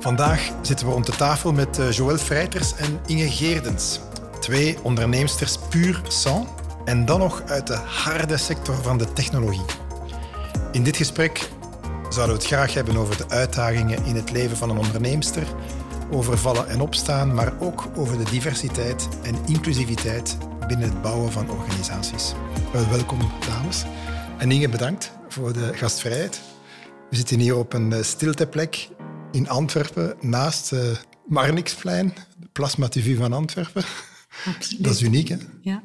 Vandaag zitten we rond de tafel met uh, Joël Freiters en Inge Geerdens. Twee onderneemsters puur sang en dan nog uit de harde sector van de technologie. In dit gesprek zouden we het graag hebben over de uitdagingen in het leven van een onderneemster, over vallen en opstaan, maar ook over de diversiteit en inclusiviteit binnen het bouwen van organisaties. Wel, welkom, dames. En Inge, bedankt voor de gastvrijheid. We zitten hier op een stilteplek in Antwerpen, naast uh, Marnixplein, de Plasma TV van Antwerpen. Absoluut. Dat is uniek, hè? Ja.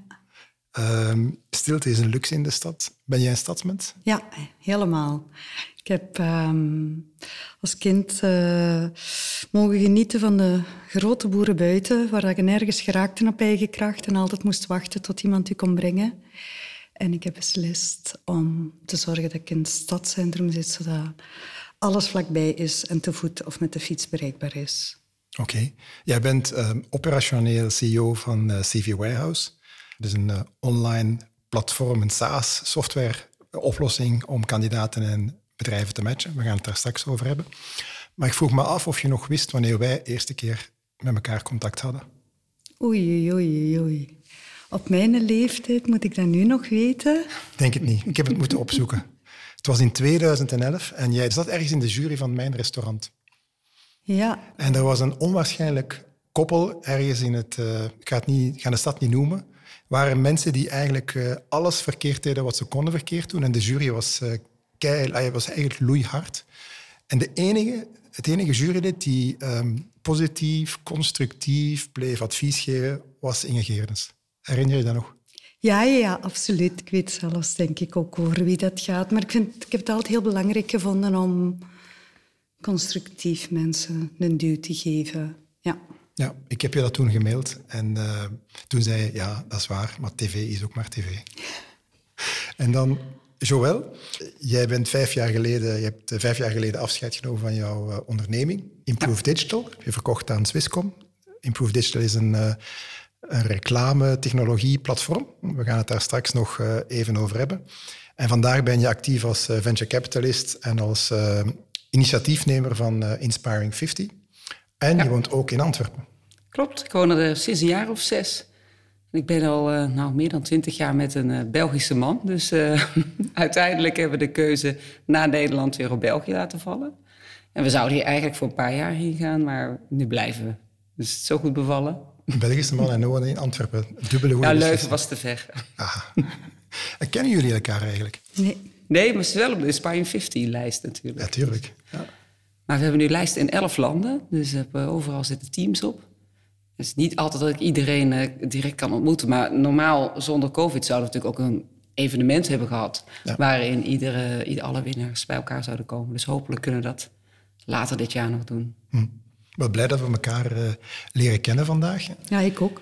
Uh, stilte is een luxe in de stad. Ben jij een stadsmens? Ja, helemaal. Ik heb um, als kind uh, mogen genieten van de grote boeren buiten, waar je nergens geraakte op eigen kracht en altijd moest wachten tot iemand u kon brengen. En ik heb beslist om te zorgen dat ik in het stadscentrum zit, zodat alles vlakbij is en te voet of met de fiets bereikbaar is. Oké. Jij bent uh, operationeel CEO van uh, CV Warehouse. Dat is een uh, online platform, een SaaS-software oplossing om kandidaten en bedrijven te matchen. We gaan het daar straks over hebben. Maar ik vroeg me af of je nog wist wanneer wij de eerste keer met elkaar contact hadden. Oei, oei, oei. Op mijn leeftijd moet ik dat nu nog weten? Denk het niet. Ik heb het moeten opzoeken. Het was in 2011 en jij zat ergens in de jury van mijn restaurant. Ja. En er was een onwaarschijnlijk koppel ergens in het... Uh, ik ga, het niet, ga de stad niet noemen. waren mensen die eigenlijk uh, alles verkeerd deden wat ze konden verkeerd doen. En de jury was, uh, kei, was eigenlijk loeihard. En de enige, het enige jurylid die um, positief, constructief bleef advies geven, was Inge Geerdens. Herinner je dat nog? Ja, ja, absoluut. Ik weet zelfs, denk ik, ook over wie dat gaat. Maar ik, vind, ik heb het altijd heel belangrijk gevonden om constructief mensen een duw te geven. Ja. Ja, ik heb je dat toen gemaild en uh, toen zei je, ja, dat is waar, maar tv is ook maar tv. en dan, Joël, jij bent vijf jaar geleden, je hebt vijf jaar geleden afscheid genomen van jouw uh, onderneming, Improve ja. Digital. Je verkocht aan Swisscom. Improve Digital is een... Uh, een reclame-technologie-platform. We gaan het daar straks nog uh, even over hebben. En vandaag ben je actief als uh, venture capitalist en als uh, initiatiefnemer van Inspiring 50. En ja. je woont ook in Antwerpen. Klopt, ik woon er sinds een jaar of zes. Ik ben al nou, meer dan twintig jaar met een Belgische man. Dus uiteindelijk hebben we de keuze na Nederland weer op België laten vallen. En we zouden hier eigenlijk voor een paar jaar heen gaan, maar nu blijven we. Dus het is zo goed bevallen. Belgische man en wonen in Antwerpen. Dubbele goede Ja, Leuven was te ver. Aha. En kennen jullie elkaar eigenlijk? Nee. Nee, maar ze wel op de Inspiring 50-lijst natuurlijk. Natuurlijk. Ja. Maar we hebben nu lijsten in elf landen. Dus overal zitten teams op. Het is niet altijd dat ik iedereen uh, direct kan ontmoeten. Maar normaal, zonder COVID, zouden we natuurlijk ook een evenement hebben gehad... Ja. waarin iedere, ieder, alle winnaars bij elkaar zouden komen. Dus hopelijk kunnen we dat later dit jaar nog doen. Hm. Wel blij dat we elkaar uh, leren kennen vandaag. Ja, ik ook.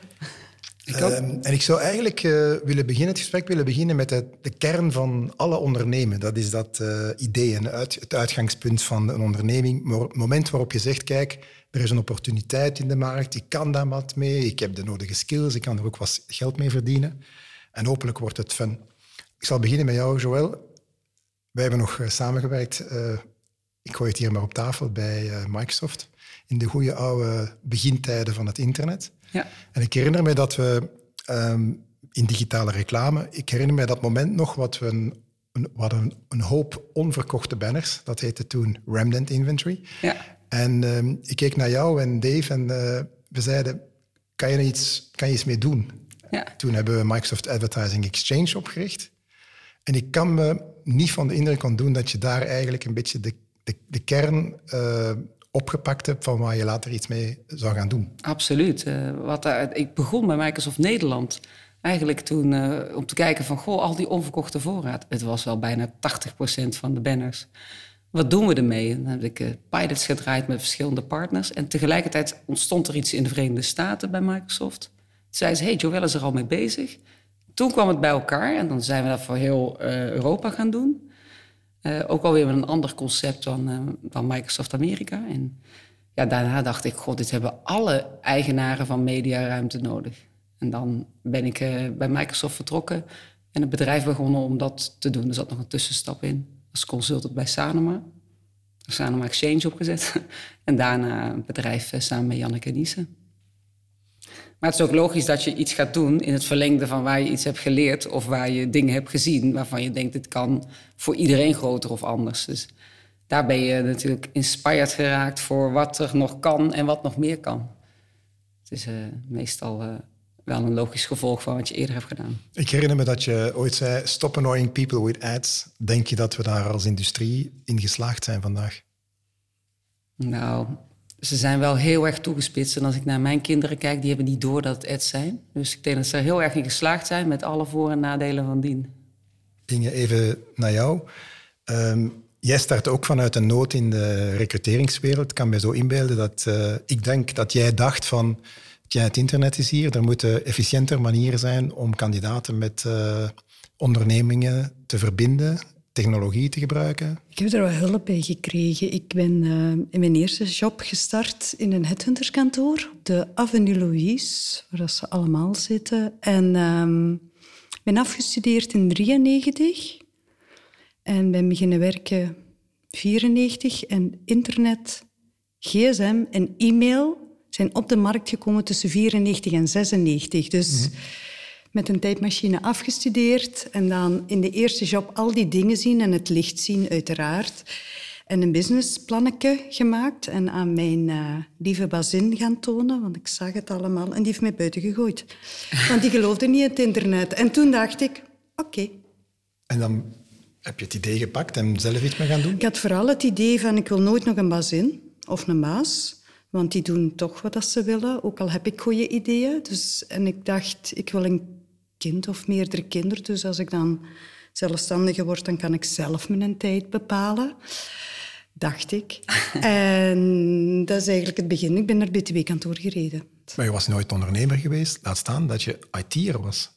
Ik ook. Uh, en ik zou eigenlijk uh, willen beginnen, het gesprek willen beginnen met de, de kern van alle ondernemen. Dat is dat uh, idee en uit, het uitgangspunt van een onderneming. Het moment waarop je zegt, kijk, er is een opportuniteit in de markt, ik kan daar wat mee, ik heb de nodige skills, ik kan er ook wat geld mee verdienen. En hopelijk wordt het fun. Ik zal beginnen met jou, Joël. Wij hebben nog samengewerkt, ik gooi het hier maar op tafel, bij Microsoft in de goede oude begintijden van het internet. Ja. En ik herinner me dat we um, in digitale reclame, ik herinner me dat moment nog wat we een, hadden een, een hoop onverkochte banners. Dat heette toen Remnant Inventory. Ja. En um, ik keek naar jou en Dave en uh, we zeiden, kan je, iets, kan je iets mee doen? Ja. Toen hebben we Microsoft Advertising Exchange opgericht. En ik kan me niet van de indruk ontdoen dat je daar eigenlijk een beetje de, de, de kern uh, opgepakt hebt van waar je later iets mee zou gaan doen. Absoluut. Uh, wat, ik begon bij Microsoft Nederland eigenlijk toen uh, om te kijken van... goh, al die onverkochte voorraad. Het was wel bijna 80% van de banners. Wat doen we ermee? Dan heb ik pilots gedraaid met verschillende partners. En tegelijkertijd ontstond er iets in de Verenigde Staten bij Microsoft. Toen zei ze, hey, Joel is er al mee bezig. Toen kwam het bij elkaar en dan zijn we dat voor heel Europa gaan doen... Uh, ook alweer met een ander concept dan, uh, dan Microsoft Amerika. En ja, daarna dacht ik, god, dit hebben alle eigenaren van mediaruimte nodig. En dan ben ik uh, bij Microsoft vertrokken en het bedrijf begonnen om dat te doen. Er zat nog een tussenstap in als consultant bij Sanoma. Om Exchange opgezet. en daarna een bedrijf samen met Janneke Niesen. Maar het is ook logisch dat je iets gaat doen in het verlengde van waar je iets hebt geleerd of waar je dingen hebt gezien waarvan je denkt, dit kan voor iedereen groter of anders. Dus daar ben je natuurlijk inspired geraakt voor wat er nog kan en wat nog meer kan. Het is uh, meestal uh, wel een logisch gevolg van wat je eerder hebt gedaan. Ik herinner me dat je ooit zei: Stop annoying people with ads. Denk je dat we daar als industrie in geslaagd zijn vandaag? Nou, ze zijn wel heel erg toegespitst. En als ik naar mijn kinderen kijk, die hebben niet door dat het ads zijn. Dus ik denk dat ze er heel erg in geslaagd zijn met alle voor- en nadelen van dien. Inge, even naar jou. Um, jij start ook vanuit een nood in de recruteringswereld. Ik kan me zo inbeelden dat uh, ik denk dat jij dacht van... Tja, het internet is hier, er moeten efficiënter manieren zijn om kandidaten met uh, ondernemingen te verbinden technologie te gebruiken? Ik heb er wel hulp bij gekregen. Ik ben uh, in mijn eerste job gestart in een headhunterskantoor, de Avenue Louise, waar ze allemaal zitten. En um, ben afgestudeerd in 93 en ben beginnen werken 94 en internet, gsm en e-mail zijn op de markt gekomen tussen 94 en 96. Dus mm -hmm met een tijdmachine afgestudeerd en dan in de eerste job al die dingen zien en het licht zien, uiteraard. En een businessplannetje gemaakt en aan mijn uh, lieve bazin gaan tonen, want ik zag het allemaal. En die heeft mij buiten gegooid. Want die geloofde niet in het internet. En toen dacht ik, oké. En dan heb je het idee gepakt en zelf iets mee gaan doen? Ik had vooral het idee van, ik wil nooit nog een bazin of een baas. Want die doen toch wat ze willen, ook al heb ik goede ideeën. Dus, en ik dacht, ik wil een kind of meerdere kinderen. Dus als ik dan zelfstandige word, dan kan ik zelf mijn tijd bepalen. Dacht ik. en dat is eigenlijk het begin. Ik ben naar BTW-kantoor gereden. Maar je was nooit ondernemer geweest? Laat staan dat je IT'er was.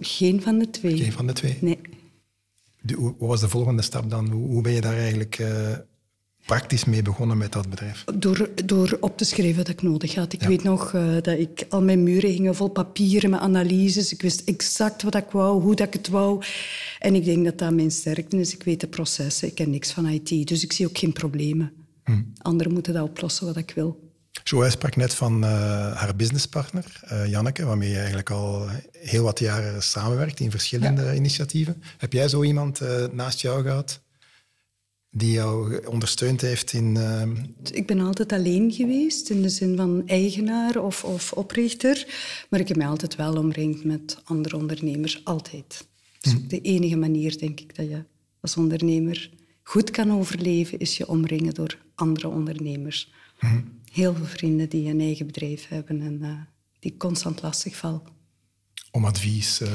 Geen van de twee. Geen van de twee? Nee. De, hoe was de volgende stap dan? Hoe, hoe ben je daar eigenlijk uh, praktisch mee begonnen met dat bedrijf? Door, door op te schrijven wat ik nodig had. Ik ja. weet nog uh, dat ik al mijn muren hingen vol papieren met analyses. Ik wist exact wat ik wou, hoe dat ik het wou. En ik denk dat dat mijn sterkte is. Ik weet de processen, ik ken niks van IT. Dus ik zie ook geen problemen. Hm. Anderen moeten dat oplossen wat ik wil. Joël sprak net van uh, haar businesspartner, uh, Janneke, waarmee je eigenlijk al heel wat jaren samenwerkt in verschillende ja. initiatieven. Heb jij zo iemand naast jou gehad die jou ondersteund heeft in... Uh... Ik ben altijd alleen geweest, in de zin van eigenaar of, of oprichter. Maar ik heb mij altijd wel omringd met andere ondernemers, altijd. Dat is mm. de enige manier, denk ik, dat je als ondernemer goed kan overleven, is je omringen door andere ondernemers. Mm. Heel veel vrienden die een eigen bedrijf hebben en uh, die constant lastig vallen. Om advies? Uh...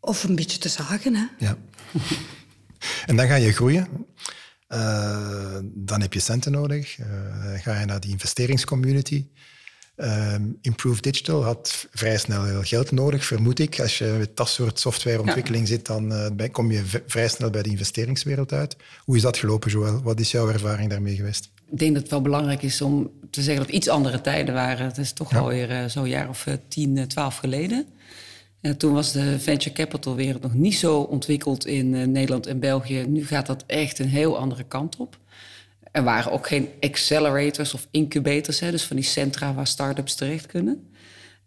Of een beetje te zagen, hè. Ja. En dan ga je groeien. Uh, dan heb je centen nodig. Uh, ga je naar die investeringscommunity. Uh, Improve Digital had vrij snel heel geld nodig, vermoed ik. Als je met dat soort softwareontwikkeling ja. zit, dan kom je vrij snel bij de investeringswereld uit. Hoe is dat gelopen, Joël? Wat is jouw ervaring daarmee geweest? Ik denk dat het wel belangrijk is om te zeggen dat het iets andere tijden waren. Het is toch ja. alweer zo'n jaar of tien, twaalf geleden. En toen was de venture capital wereld nog niet zo ontwikkeld in uh, Nederland en België. Nu gaat dat echt een heel andere kant op. Er waren ook geen accelerators of incubators, hè, dus van die centra waar start-ups terecht kunnen.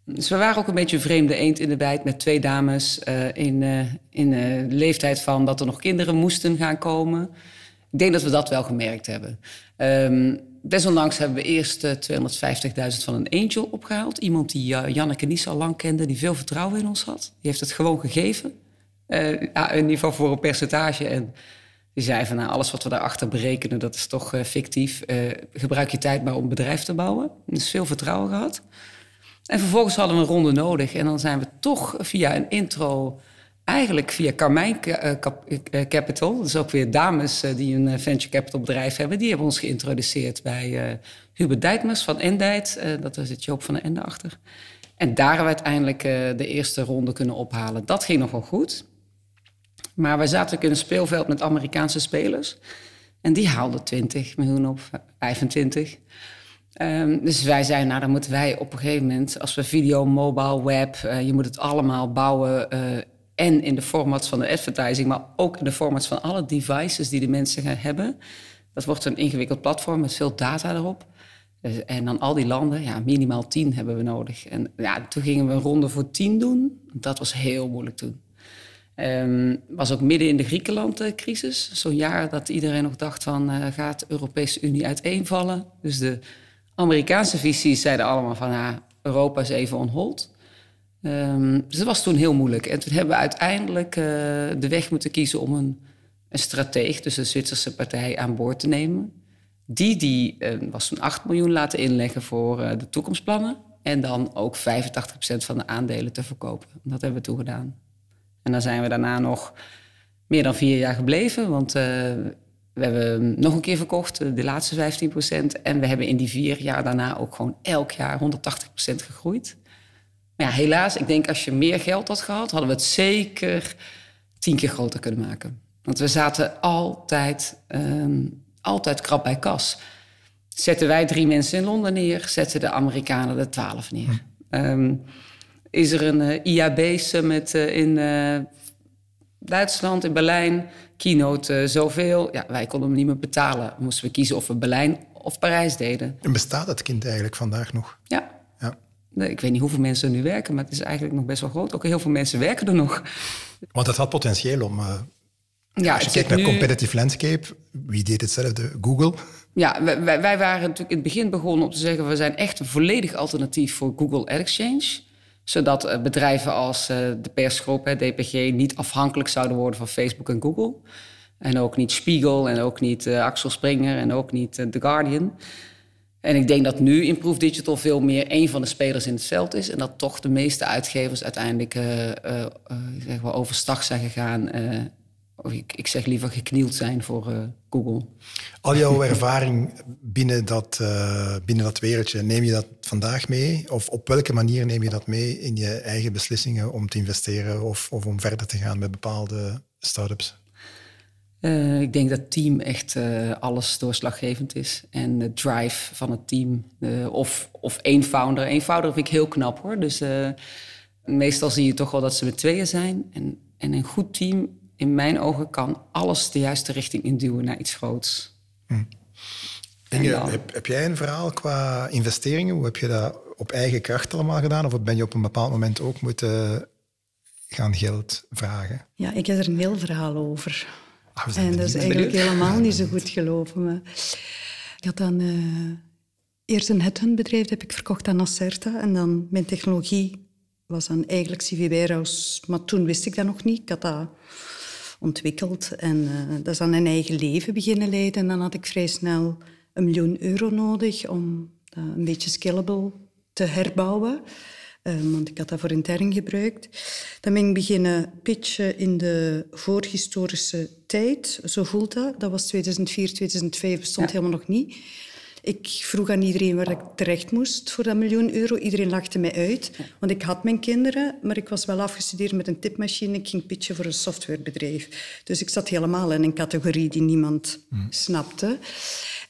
Dus we waren ook een beetje een vreemde eend in de bijt met twee dames uh, in, uh, in leeftijd van dat er nog kinderen moesten gaan komen. Ik denk dat we dat wel gemerkt hebben. Um, desondanks hebben we eerst uh, 250.000 van een angel opgehaald. Iemand die uh, Janneke niet al lang kende, die veel vertrouwen in ons had. Die heeft het gewoon gegeven. Ja, in ieder geval voor een percentage. En die zei van nou, alles wat we daarachter berekenen, dat is toch fictief. gebruik je tijd maar om een bedrijf te bouwen. Dus veel vertrouwen gehad. En vervolgens hadden we een ronde nodig. En dan zijn we toch via een intro eigenlijk via Carmijn eh, eh, Capital. Dus ook weer dames eh, die een venture capital bedrijf hebben. Die hebben ons geïntroduceerd bij Hubert Dijtmers van Endijt. Dat was het Joop van de Ende achter. En daar hebben we uiteindelijk de eerste ronde kunnen ophalen. Dat ging nog wel goed. Maar wij zaten ook in een speelveld met Amerikaanse spelers. En die haalden 20 miljoen op, 25. Um, ehm, dus wij zeiden, nou dan moeten wij op een gegeven moment, als we video, mobile, web, je moet het allemaal bouwen en in de formats van de advertising, maar ook in de formats van alle devices die de mensen gaan hebben. Dat wordt een ingewikkeld platform met veel data erop. Dus, en dan al die landen, ja, minimaal tien hebben we nodig. En ja, toen gingen we een ronde voor tien doen. Dat was heel moeilijk toen. Um, was ook midden in de Griekenland-crisis. Zo'n jaar dat iedereen nog dacht van... Uh, gaat de Europese Unie uiteenvallen? Dus de Amerikaanse visies zeiden allemaal van... Europa is even on hold. Um, dus dat was toen heel moeilijk. En toen hebben we uiteindelijk uh, de weg moeten kiezen... om een, een strateeg, dus de Zwitserse partij, aan boord te nemen. Die, die uh, was toen 8 miljoen laten inleggen voor de toekomstplannen... en dan ook 85% van de aandelen te verkopen. Dat hebben we toen gedaan. En dan zijn we daarna nog meer dan vier jaar gebleven. Want we hebben nog een keer verkocht, eh, de laatste 15 procent. En we hebben in die vier jaar daarna ook gewoon elk jaar 180 procent gegroeid. Maar ja, helaas, ik denk als je meer geld had gehad, hadden we het zeker tien keer groter kunnen maken. Want we zaten altijd, um, altijd krap bij kas. Zetten wij drie mensen in Londen neer, zetten de Amerikanen er twaalf neer. Hm. Um, is er een uh, eh, IAB-summit uh, in uh, Duitsland, in Berlijn. Keynote zoveel. Ja, wij konden hem niet meer betalen. Moesten we kiezen of we Berlijn of Parijs deden. En bestaat dat kind eigenlijk vandaag nog? Ja. Ik weet niet hoeveel mensen er nu werken, maar het is eigenlijk nog best wel groot. Ook heel veel mensen werken er nog. Want het had potentieel om... ja, als je kijkt naar nu... competitive landscape, wie deed hetzelfde? Google? Ja, wij, wij waren natuurlijk in het begin begonnen om te zeggen... we zijn echt een volledig alternatief voor Google Ad Exchange zodat eh, bedrijven als eh, de persgroep, DPG, niet afhankelijk zouden worden van Facebook en Google. En ook niet Spiegel en ook niet Axel Springer en ook niet The Guardian. En ik denk dat nu Improve Digital veel meer een van de spelers in het veld is. En dat toch de meeste uitgevers uiteindelijk zeg maar overstag zijn gegaan of ik, ik zeg liever geknield zijn voor Google. Al jouw ervaring binnen dat, binnen dat wereldje, neem je dat vandaag mee? Of op welke manier neem je dat mee in je eigen beslissingen om te investeren of, of om verder te gaan met bepaalde start-ups? Uh, ik denk dat team echt alles doorslaggevend is. En de drive van het team. of, of één founder. Eén founder vind ik heel knap hoor. Dus meestal zie je toch wel dat ze met tweeën zijn. En, en een goed team in mijn ogen kan alles de juiste richting induwen naar iets groots. Hm. heb, heb, jij een verhaal qua investeringen? Hoe heb je dat op eigen kracht allemaal gedaan? Of ben je op een bepaald moment ook moeten gaan geld vragen? Ja, ik heb er een heel verhaal over. Ah, en dat is eigenlijk helemaal niet zo goed gelopen. Maar ik had dan uh, eerst een headhuntbedrijf, dat heb ik verkocht aan Acerta. En dan mijn technologie was dan eigenlijk CV. Maar toen wist ik dat nog niet. Ik had dat ontwikkeld. En uh, dat is dan een eigen leven beginnen leiden. En dan had ik vrij snel een miljoen euro nodig om dat een beetje scalable te herbouwen. Uh, want ik had dat voor intern gebruikt. Dan ben ik beginnen pitchen in de voorhistorische tijd. Zo voelt dat. Dat was 2004, 2005, bestond helemaal nog niet. Ik vroeg aan iedereen waar ik terecht moest voor dat miljoen euro. Iedereen lachte mij uit, want ik had mijn kinderen, maar ik was wel afgestudeerd met een tipmachine. Ik ging pitchen voor een softwarebedrijf. Dus ik zat helemaal in een categorie die niemand hmm. snapte.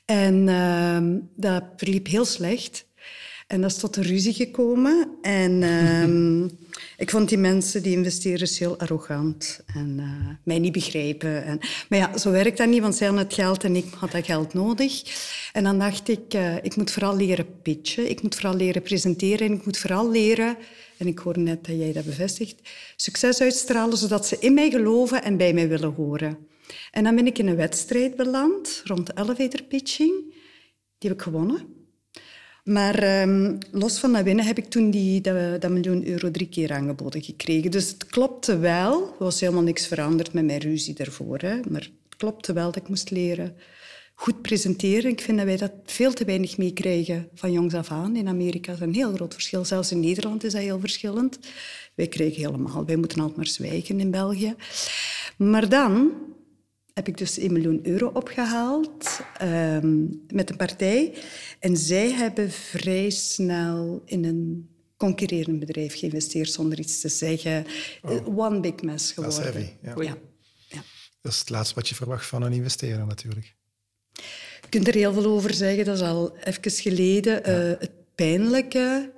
En uh, dat verliep heel slecht. En dat is tot een ruzie gekomen. En uh, ik vond die mensen, die investeerders, heel arrogant. En uh, mij niet begrijpen. En, maar ja, zo werkt dat niet, want zij hadden het geld en ik had dat geld nodig. En dan dacht ik, uh, ik moet vooral leren pitchen. Ik moet vooral leren presenteren. En ik moet vooral leren, en ik hoor net dat jij dat bevestigt, succes uitstralen, zodat ze in mij geloven en bij mij willen horen. En dan ben ik in een wedstrijd beland, rond elevator pitching. Die heb ik gewonnen. Maar um, los van dat winnen heb ik toen die, dat, dat, miljoen euro drie keer aangeboden gekregen. Dus het klopte wel. Er was helemaal niks veranderd met mijn ruzie daarvoor. Maar het klopte wel dat ik moest leren goed presenteren. Ik vind dat wij dat veel te weinig meekrijgen van jongs af aan. In Amerika is een heel groot verschil. Zelfs in Nederland is dat heel verschillend. Wij krijgen helemaal... Wij moeten altijd maar zwijgen in België. Maar dan heb ik dus 1 miljoen euro opgehaald um, met een partij. En zij hebben vrij snel in een concurrerend bedrijf geïnvesteerd zonder iets te zeggen. Oh. One big mess geworden. Dat is heavy, ja. ja. ja. Dat is het laatste wat je verwacht van een investeerder natuurlijk. Je kunt er heel veel over zeggen, dat is al even geleden. Ja. Uh, het pijnlijke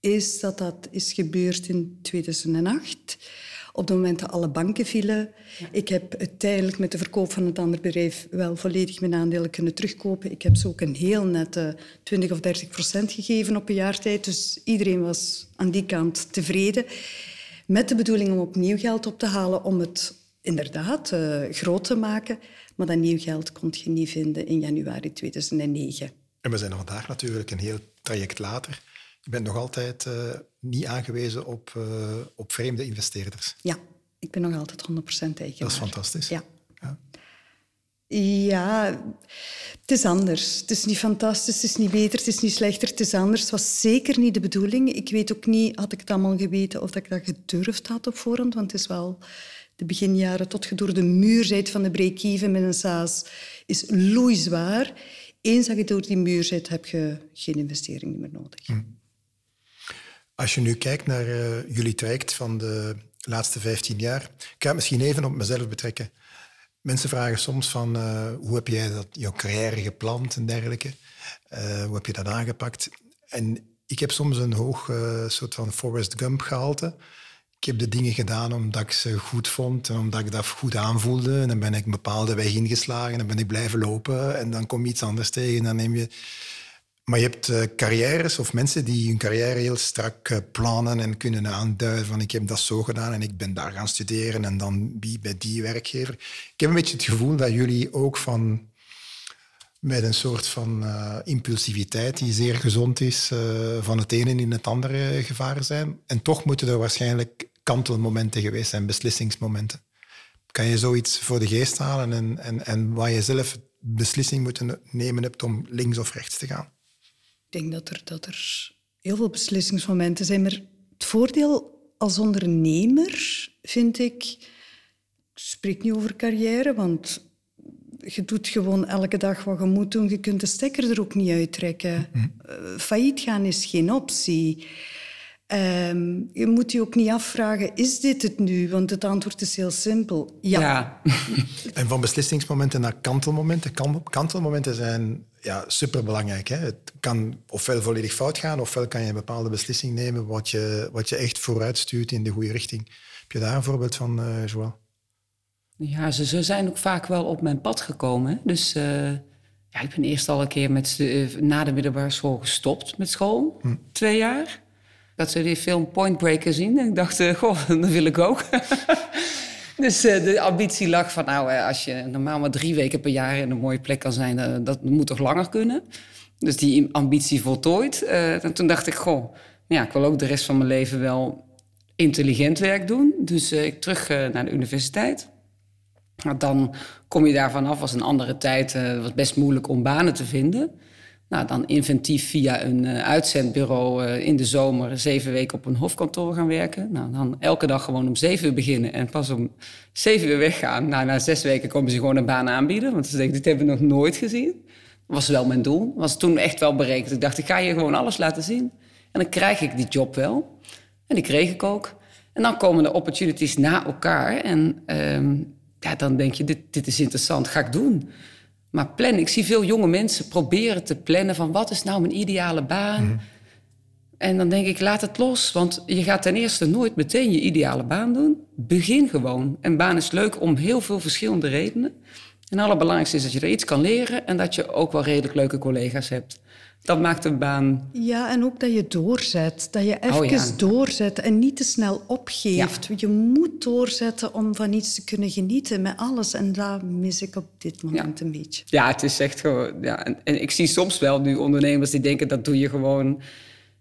is dat dat is gebeurd in 2008 op het moment dat alle banken vielen. Ik heb uiteindelijk met de verkoop van het andere bedrijf wel volledig mijn aandelen kunnen terugkopen. Ik heb ze ook een heel nette 20 of 30 procent gegeven op een jaar tijd. Dus iedereen was aan die kant tevreden. Met de bedoeling om opnieuw geld op te halen om het inderdaad uh, groot te maken. Maar dat nieuw geld kon je niet vinden in januari 2009. En we zijn vandaag natuurlijk een heel traject later. Je bent nog altijd uh, niet aangewezen op, uh, op vreemde investeerders. Ja, ik ben nog altijd 100% eigenaar. Dat is fantastisch. Ja. ja. Ja, het is anders. Het is niet fantastisch, het is niet beter, het is niet slechter, het is anders. Het was zeker niet de bedoeling. Ik weet ook niet, had ik het allemaal geweten, of dat ik dat gedurfd had op voorhand. Want het is wel de beginjaren tot je door de muur zit van de break-even met een SaaS, is loeizwaar. Eens dat je door die muur zit, heb je geen investering meer nodig. Hm. Als je nu kijkt naar uh, jullie traject van de laatste 15 jaar, ik ga het misschien even op mezelf betrekken. Mensen vragen soms van uh, hoe heb jij dat, jouw carrière gepland en dergelijke? Uh, hoe heb je dat aangepakt? En ik heb soms een hoog soort van Forrest Gump gehalte. Ik heb de dingen gedaan omdat ik ze goed vond en omdat ik dat goed aanvoelde. En dan ben ik een bepaalde weg ingeslagen en dan ben ik blijven lopen. En dan kom je iets anders tegen en dan neem je maar je hebt uh, carrières of mensen die hun carrière heel strak uh, plannen en kunnen aanduiden van ik heb dat zo gedaan en ik ben daar gaan studeren en dan bij die werkgever. Ik heb een beetje het gevoel dat jullie ook van met een soort van uh, impulsiviteit die zeer gezond is, van het ene in het andere gevaren zijn. En toch moeten er waarschijnlijk kantelmomenten geweest zijn, beslissingsmomenten. Kan je zoiets voor de geest halen en, en, en waar je zelf beslissing moeten nemen hebt om links of rechts te gaan? Ik denk dat er, dat er heel veel beslissingsmomenten zijn. Maar het voordeel als ondernemer vind ik... Ik spreek niet over carrière, want je doet gewoon elke dag wat je moet doen. Je kunt de stekker er ook niet uittrekken. Mm failliet gaan is geen optie. Ehm, je moet je ook niet afvragen, is dit het nu? Want het antwoord is heel simpel, ja. ja. en van beslissingsmomenten naar kantelmomenten. Kantelmomenten zijn ja, superbelangrijk. Hè? Het kan ofwel volledig fout gaan, ofwel kan je een bepaalde beslissing nemen wat je, wat je echt vooruit stuurt in de goede richting. Heb je daar een voorbeeld van, uh, Joël? Ja, ze, ze, zijn ook vaak wel op mijn pad gekomen. Dus uh, ja, ik ben eerst al een keer met, uh, na de middelbare school gestopt met school. Hm. Twee jaar. Dat ze die film Point Break gezien. En ik dacht, uh, goh, dat wil ik ook. dus uh, de ambitie lag van, nou, uh, als je normaal maar drie weken per jaar in een mooie plek kan zijn, dat moet toch langer kunnen? Dus die ambitie voltooid. en toen dacht ik, goh, ja, ik wil ook de rest van mijn leven wel intelligent werk doen. Dus ik terug naar de universiteit. Nou, dan kom je daarvan af, was een andere tijd, was best moeilijk om banen te vinden. Nou, dan inventief via een uh, uitzendbureau uh, in de zomer zeven weken op een hofkantoor gaan werken. Nou, dan elke dag gewoon om zeven uur beginnen en pas om zeven uur weggaan. Nou, na zes weken komen ze gewoon een baan aanbieden. Want ze denken, dit hebben we nog nooit gezien. Was wel mijn doel. was toen echt wel berekend. Ik dacht, ik ga je gewoon alles laten zien. En dan krijg ik die job wel. En die kreeg ik ook. En dan komen de opportunities na elkaar. En um, ja, dan denk je, dit, dit is interessant, ga ik doen. Maar plannen, ik zie veel jonge mensen proberen te plannen van wat is nou mijn ideale baan. Mhm. En dan denk ik, laat het los. Want je gaat ten eerste nooit meteen je ideale baan doen. Begin gewoon. Een baan is leuk om heel veel verschillende redenen. En het allerbelangrijkste is dat je er iets kan leren en dat je ook wel redelijk leuke collega's hebt. Dat maakt een baan. Ja, en ook dat je doorzet. Dat je oh, even doorzet en niet te snel opgeeft. Je moet doorzetten om van iets te kunnen genieten met alles. En dat mis ik op dit moment een beetje. Ja, het is echt gewoon. Ja. En, en, ik zie soms wel nu ondernemers die denken dat doe je gewoon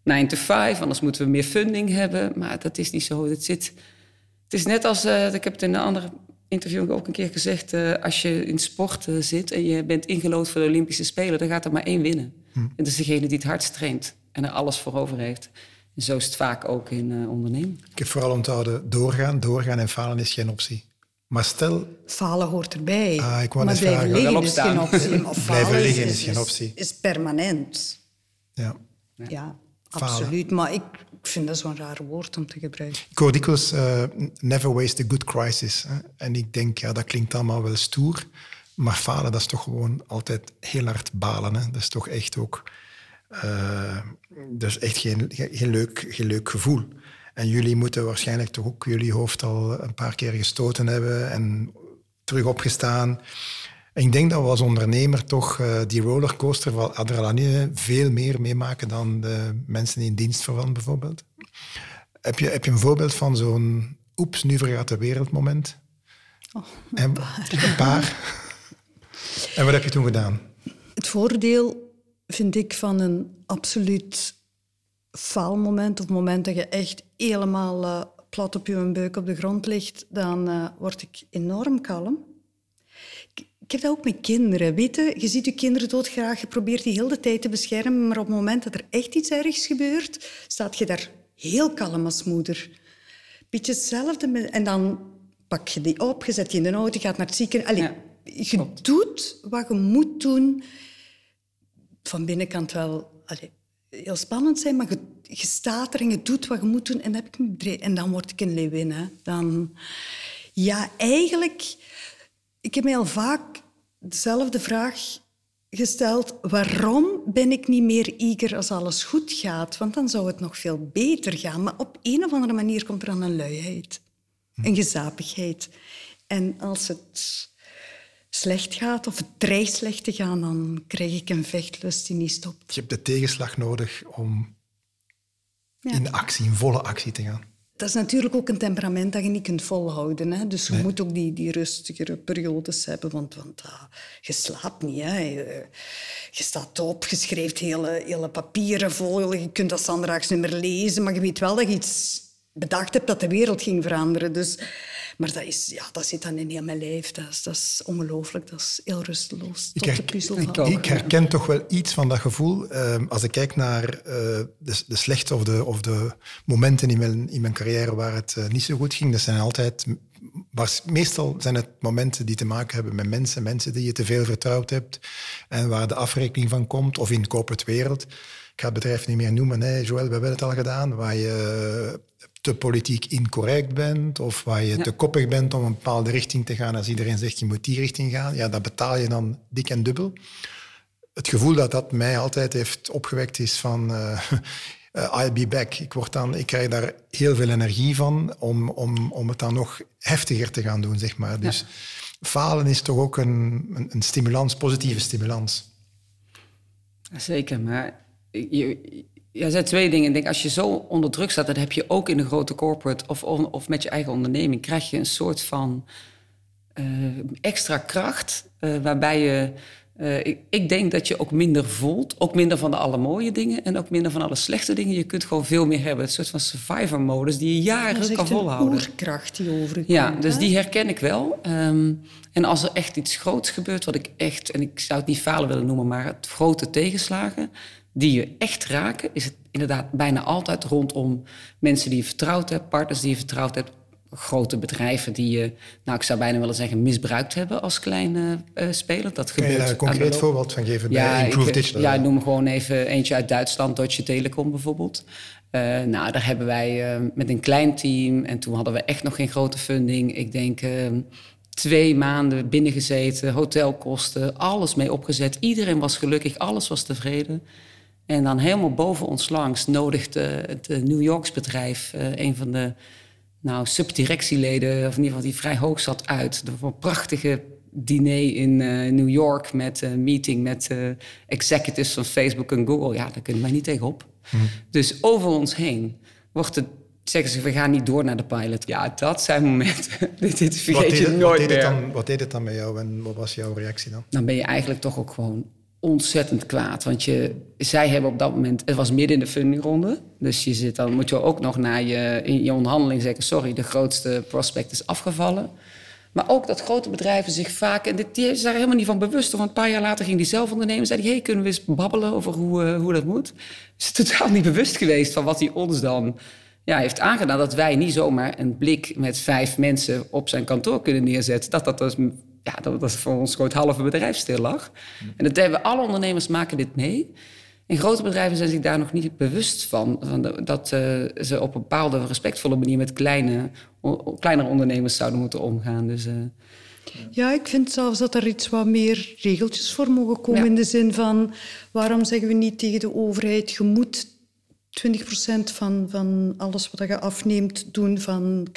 9 to 5, anders moeten we meer funding hebben. Maar dat is niet zo. Het, zit, het is net als. Uh, ik heb het in een andere interview ook een keer gezegd. Uh, als je in sport uh, zit en je bent ingelood voor de Olympische Spelen, dan gaat er maar één winnen. Hm. En dat is degene die het hardst traint en er alles voor over heeft. En zo is het vaak ook in uh, ondernemen. Ik heb vooral onthouden, doorgaan, doorgaan en falen is geen optie. Maar stel... Falen hoort erbij. Ah, ik wou maar blijven vragen. liggen is geen optie. Of blijven liggen is, geen optie. Is, permanent. Ja. Ja, absoluut. Maar ik, ik vind dat zo'n raar woord om te gebruiken. Ik hoor dikwijls uh, never waste a good crisis. Hè? En ik denk, ja, dat klinkt allemaal wel stoer. Maar falen, dat is toch gewoon altijd heel hard balen. Hè? Dat is toch echt ook... Uh, dat is echt geen, geen, leuk, geen leuk gevoel. En jullie moeten waarschijnlijk toch ook jullie hoofd al een paar keer gestoten hebben en terug opgestaan. En ik denk dat we als ondernemer toch uh, die rollercoaster van adrenaline veel meer meemaken dan de mensen in dienstverband bijvoorbeeld. Heb je, heb je een voorbeeld van zo'n oeps, nu vergaat de wereld moment? Oh, een paar. Een paar. en wat heb je toen gedaan? Het voordeel vind ik van een absoluut faalmoment, of moment dat je echt helemaal uh, plat op je buik op de grond ligt, dan uh, word ik enorm kalm. Ik, ik, heb dat ook met kinderen. Weet je, je ziet je kinderen doodgraag, je probeert die heel de tijd te beschermen, maar op het moment dat er echt iets ergs gebeurt, staat je daar heel kalm als moeder. Beetje hetzelfde. en dan pak je die op, je zet die in de auto, je gaat naar het ziekenhuis. Allee, je doet wat je moet doen. Van binnenkant wel heel spannend zijn, maar je, je, staat er en je doet wat je moet doen. En dan, heb ik en dan word ik een leeuwin. Hè. Dan, ja, eigenlijk... Ik heb mij al vaak dezelfde vraag gesteld. Waarom ben ik niet meer eager als alles goed gaat? Want dan zou het nog veel beter gaan. Maar op een of andere manier komt er dan een luiheid. Een gezapigheid. En als het slecht gaat of het dreigt slecht te gaan, dan krijg ik een vechtlust die niet stopt. Je hebt de tegenslag nodig om in actie, in volle actie te gaan. Dat is natuurlijk ook een temperament dat je niet kunt volhouden. Hè? Dus je moet ook die, die rustigere periodes hebben, want, want uh, je slaapt niet. Hè? Je, je, staat op, je schrijft hele, hele papieren vol, je kunt dat zandraags niet meer lezen, maar je weet wel dat je iets bedacht hebt dat de wereld ging veranderen. Dus maar dat, is, ja, dat zit dan in heel mijn lijf. Dat is, dat is ongelooflijk. Dat is heel rusteloos. Tot ik, de puzzel ik, ik, herken toch wel iets van dat gevoel. Ehm, als ik kijk naar uh, de, de slechte of de, of de momenten in mijn, in mijn carrière waar het uh, niet zo goed ging, dat zijn altijd... Was, meestal zijn het momenten die te maken hebben met mensen, mensen die je te veel vertrouwd hebt en waar de afrekening van komt, of in de corporate wereld. Ik ga het bedrijf niet meer noemen. Nee, Joël, we hebben het al gedaan. Waar je te politiek incorrect bent of waar je te koppig bent om een bepaalde richting te gaan als iedereen zegt je moet die richting gaan, ja, dat betaal je dan dik en dubbel. Het gevoel dat dat mij altijd heeft opgewekt is van uh, I'll be back. Ik, word dan, ik krijg daar heel veel energie van om, om, om het dan nog heftiger te gaan doen, zeg maar. Dus falen is toch ook een, een, een stimulans, positieve stimulans. Zeker, maar je, ja, er zijn twee dingen. Ik denk, als je zo onder druk staat, dat heb je ook in een grote corporate of, of met je eigen onderneming, krijg je een soort van uh, extra kracht, uh, waarbij je. Uh, ik, ik, denk dat je ook minder voelt, ook minder van de alle mooie dingen en ook minder van alle slechte dingen. Je kunt gewoon veel meer hebben. Een soort van survivor-modus die je jaren kan volhouden. Een kracht die overkomt. Ja, dus die herken ik wel. Um, en als er echt iets groots gebeurt, wat ik echt, en ik zou het niet falen willen noemen, maar het grote tegenslagen, die je echt raken, is het inderdaad bijna altijd rondom mensen die je vertrouwd hebt, partners die je vertrouwd hebt, grote bedrijven die je, nou ik zou bijna willen zeggen, misbruikt hebben als kleine uh, speler. Dat Kun je daar een concreet voorbeeld van geven ja, bij Improve Digital? Ja, noem gewoon even eentje uit Duitsland, Deutsche Telekom bijvoorbeeld. Uh, nou, daar hebben wij uh, met een klein team, en toen hadden we echt nog geen grote funding, ik denk twee maanden binnengezeten, hotelkosten, alles mee opgezet. Iedereen was gelukkig, alles was tevreden. En dan helemaal boven ons langs nodigde het New Yorks bedrijf, uh, een van de nou, subdirectieleden, of in ieder geval die vrij hoog zat, uit. voor een prachtige diner in uh, New York met een meeting met uh, executives van Facebook en Google. Ja, daar kunnen wij niet tegenop. Hm. Dus over ons heen wordt het zeggen ze, we gaan niet door naar de pilot. Ja, dat zijn momenten. dit, dit vergeet je nooit wat meer. Dan, wat deed het dan met jou en wat was jouw reactie dan? Dan ben je eigenlijk toch ook gewoon ontzettend kwaad. Want je, zij hebben op dat moment, het was midden in de fundingronde. Dus je zit dan, moet je ook nog naar je, in je onderhandeling zeggen: sorry, de grootste prospect is afgevallen. Maar ook dat grote bedrijven zich vaak, en dit, die daar helemaal niet van bewust. Want een paar jaar later ging die zelf ondernemen. Zei die, hey, kunnen we eens babbelen over hoe, uh, hoe dat moet? Ze is totaal niet bewust geweest van wat hij ons dan ja, heeft aangedaan. Dat wij niet zomaar een blik met vijf mensen op zijn kantoor kunnen neerzetten. Dat dat dus ja, dat, dat voor ons gewoon het halve bedrijf stil lag. En dat hebben alle ondernemers maken dit mee. En grote bedrijven zijn zich daar nog niet bewust van. van dat uh, ze op een bepaalde respectvolle manier met kleine, kleinere ondernemers zouden moeten omgaan. Dus, uh, ja, ik vind zelfs dat er iets wat meer regeltjes voor mogen komen. Ja. In de zin van, waarom zeggen we niet tegen de overheid... je moet 20% van, van alles wat je afneemt doen van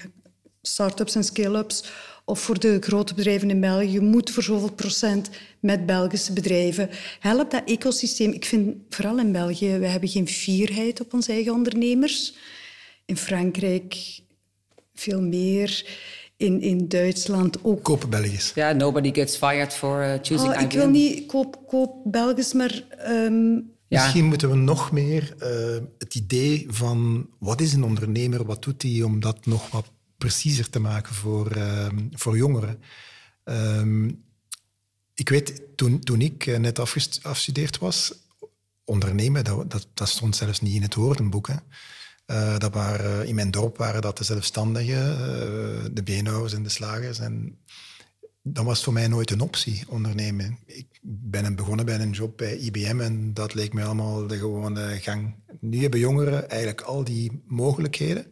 start-ups en scale-ups of voor de grote bedrijven in België. Je moet voor zoveel procent met Belgische bedrijven. Help dat ecosysteem. Ik vind vooral in België, we hebben geen fierheid op onze eigen ondernemers. In Frankrijk veel meer. In, in Duitsland ook. Kopen Belgisch. Ja, nobody gets fired for uh, choosing oh, Ik wil niet koop, koop Belgisch, maar... Um... Misschien moeten we nog meer uh, het idee van wat is een ondernemer, wat doet hij, om dat nog wat preciezer te maken voor, uh, voor jongeren. Um, ik weet, toen, toen ik eh, net afgestudeerd was, ondernemen, dat, dat, dat, stond zelfs niet in het woordenboek. Uh, dat waren, in mijn dorp waren dat de zelfstandigen, uh, de beenhouwers en de slagers. En dat was voor mij nooit een optie, ondernemen. Ik ben begonnen bij een job bij IBM en dat leek me allemaal de gewone gang. Nu hebben jongeren eigenlijk al die mogelijkheden.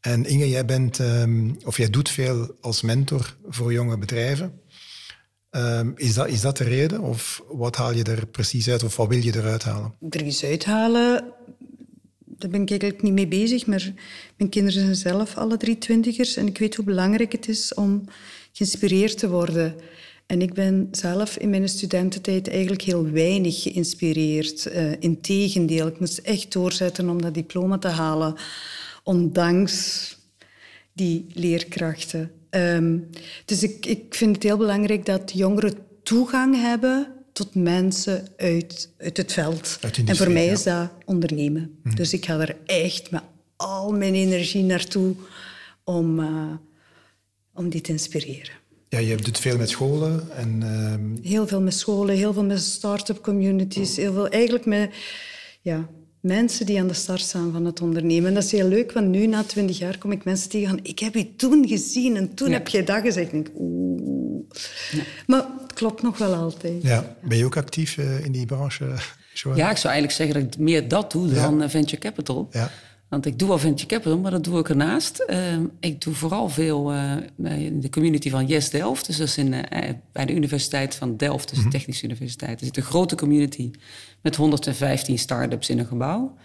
En Inge, jij bent, um, of jij doet veel als mentor voor jonge bedrijven. Um, is, dat, is dat de reden? Of wat haal je er precies uit? Of wat wil je eruit halen? Er iets uithalen, daar ben ik eigenlijk niet mee bezig. Maar mijn kinderen zijn zelf alle drie twintigers. En ik weet hoe belangrijk het is om geïnspireerd te worden. En ik ben zelf in mijn studententijd eigenlijk heel weinig geïnspireerd. Uh, Integendeel, ik moest echt doorzetten om dat diploma te halen ondanks die leerkrachten. Um, dus ik, ik vind het heel belangrijk dat jongeren toegang hebben tot mensen uit, uit het veld. en voor mij is dat ondernemen. Mhm. Dus ik ga er echt met al mijn energie naartoe om, uh, om die te inspireren. Ja, je doet veel met scholen. En, uh... Heel veel met scholen, heel veel met start-up communities. Heel veel, eigenlijk met ja, mensen die aan de start staan van het ondernemen. En dat is heel leuk, want nu, na twintig jaar, kom ik mensen tegen van ik heb je toen gezien en toen heb jij dat gezegd. En ik, oeh. Ja. Maar het klopt nog wel altijd. Ja. Ben je ook actief uh, in die branche, Joanne? Ja, ik zou eigenlijk zeggen dat ik meer dat doe dan uh, venture capital. Ja. Want ik doe wel venture capital, maar dat doe ik ernaast. Uh, ik doe vooral veel uh, in de community van Yes Delft. Dus dat is in, bij de Universiteit van Delft, dus de mhm. Technische Universiteit. Er zit een grote community met 115 start-ups in een gebouw.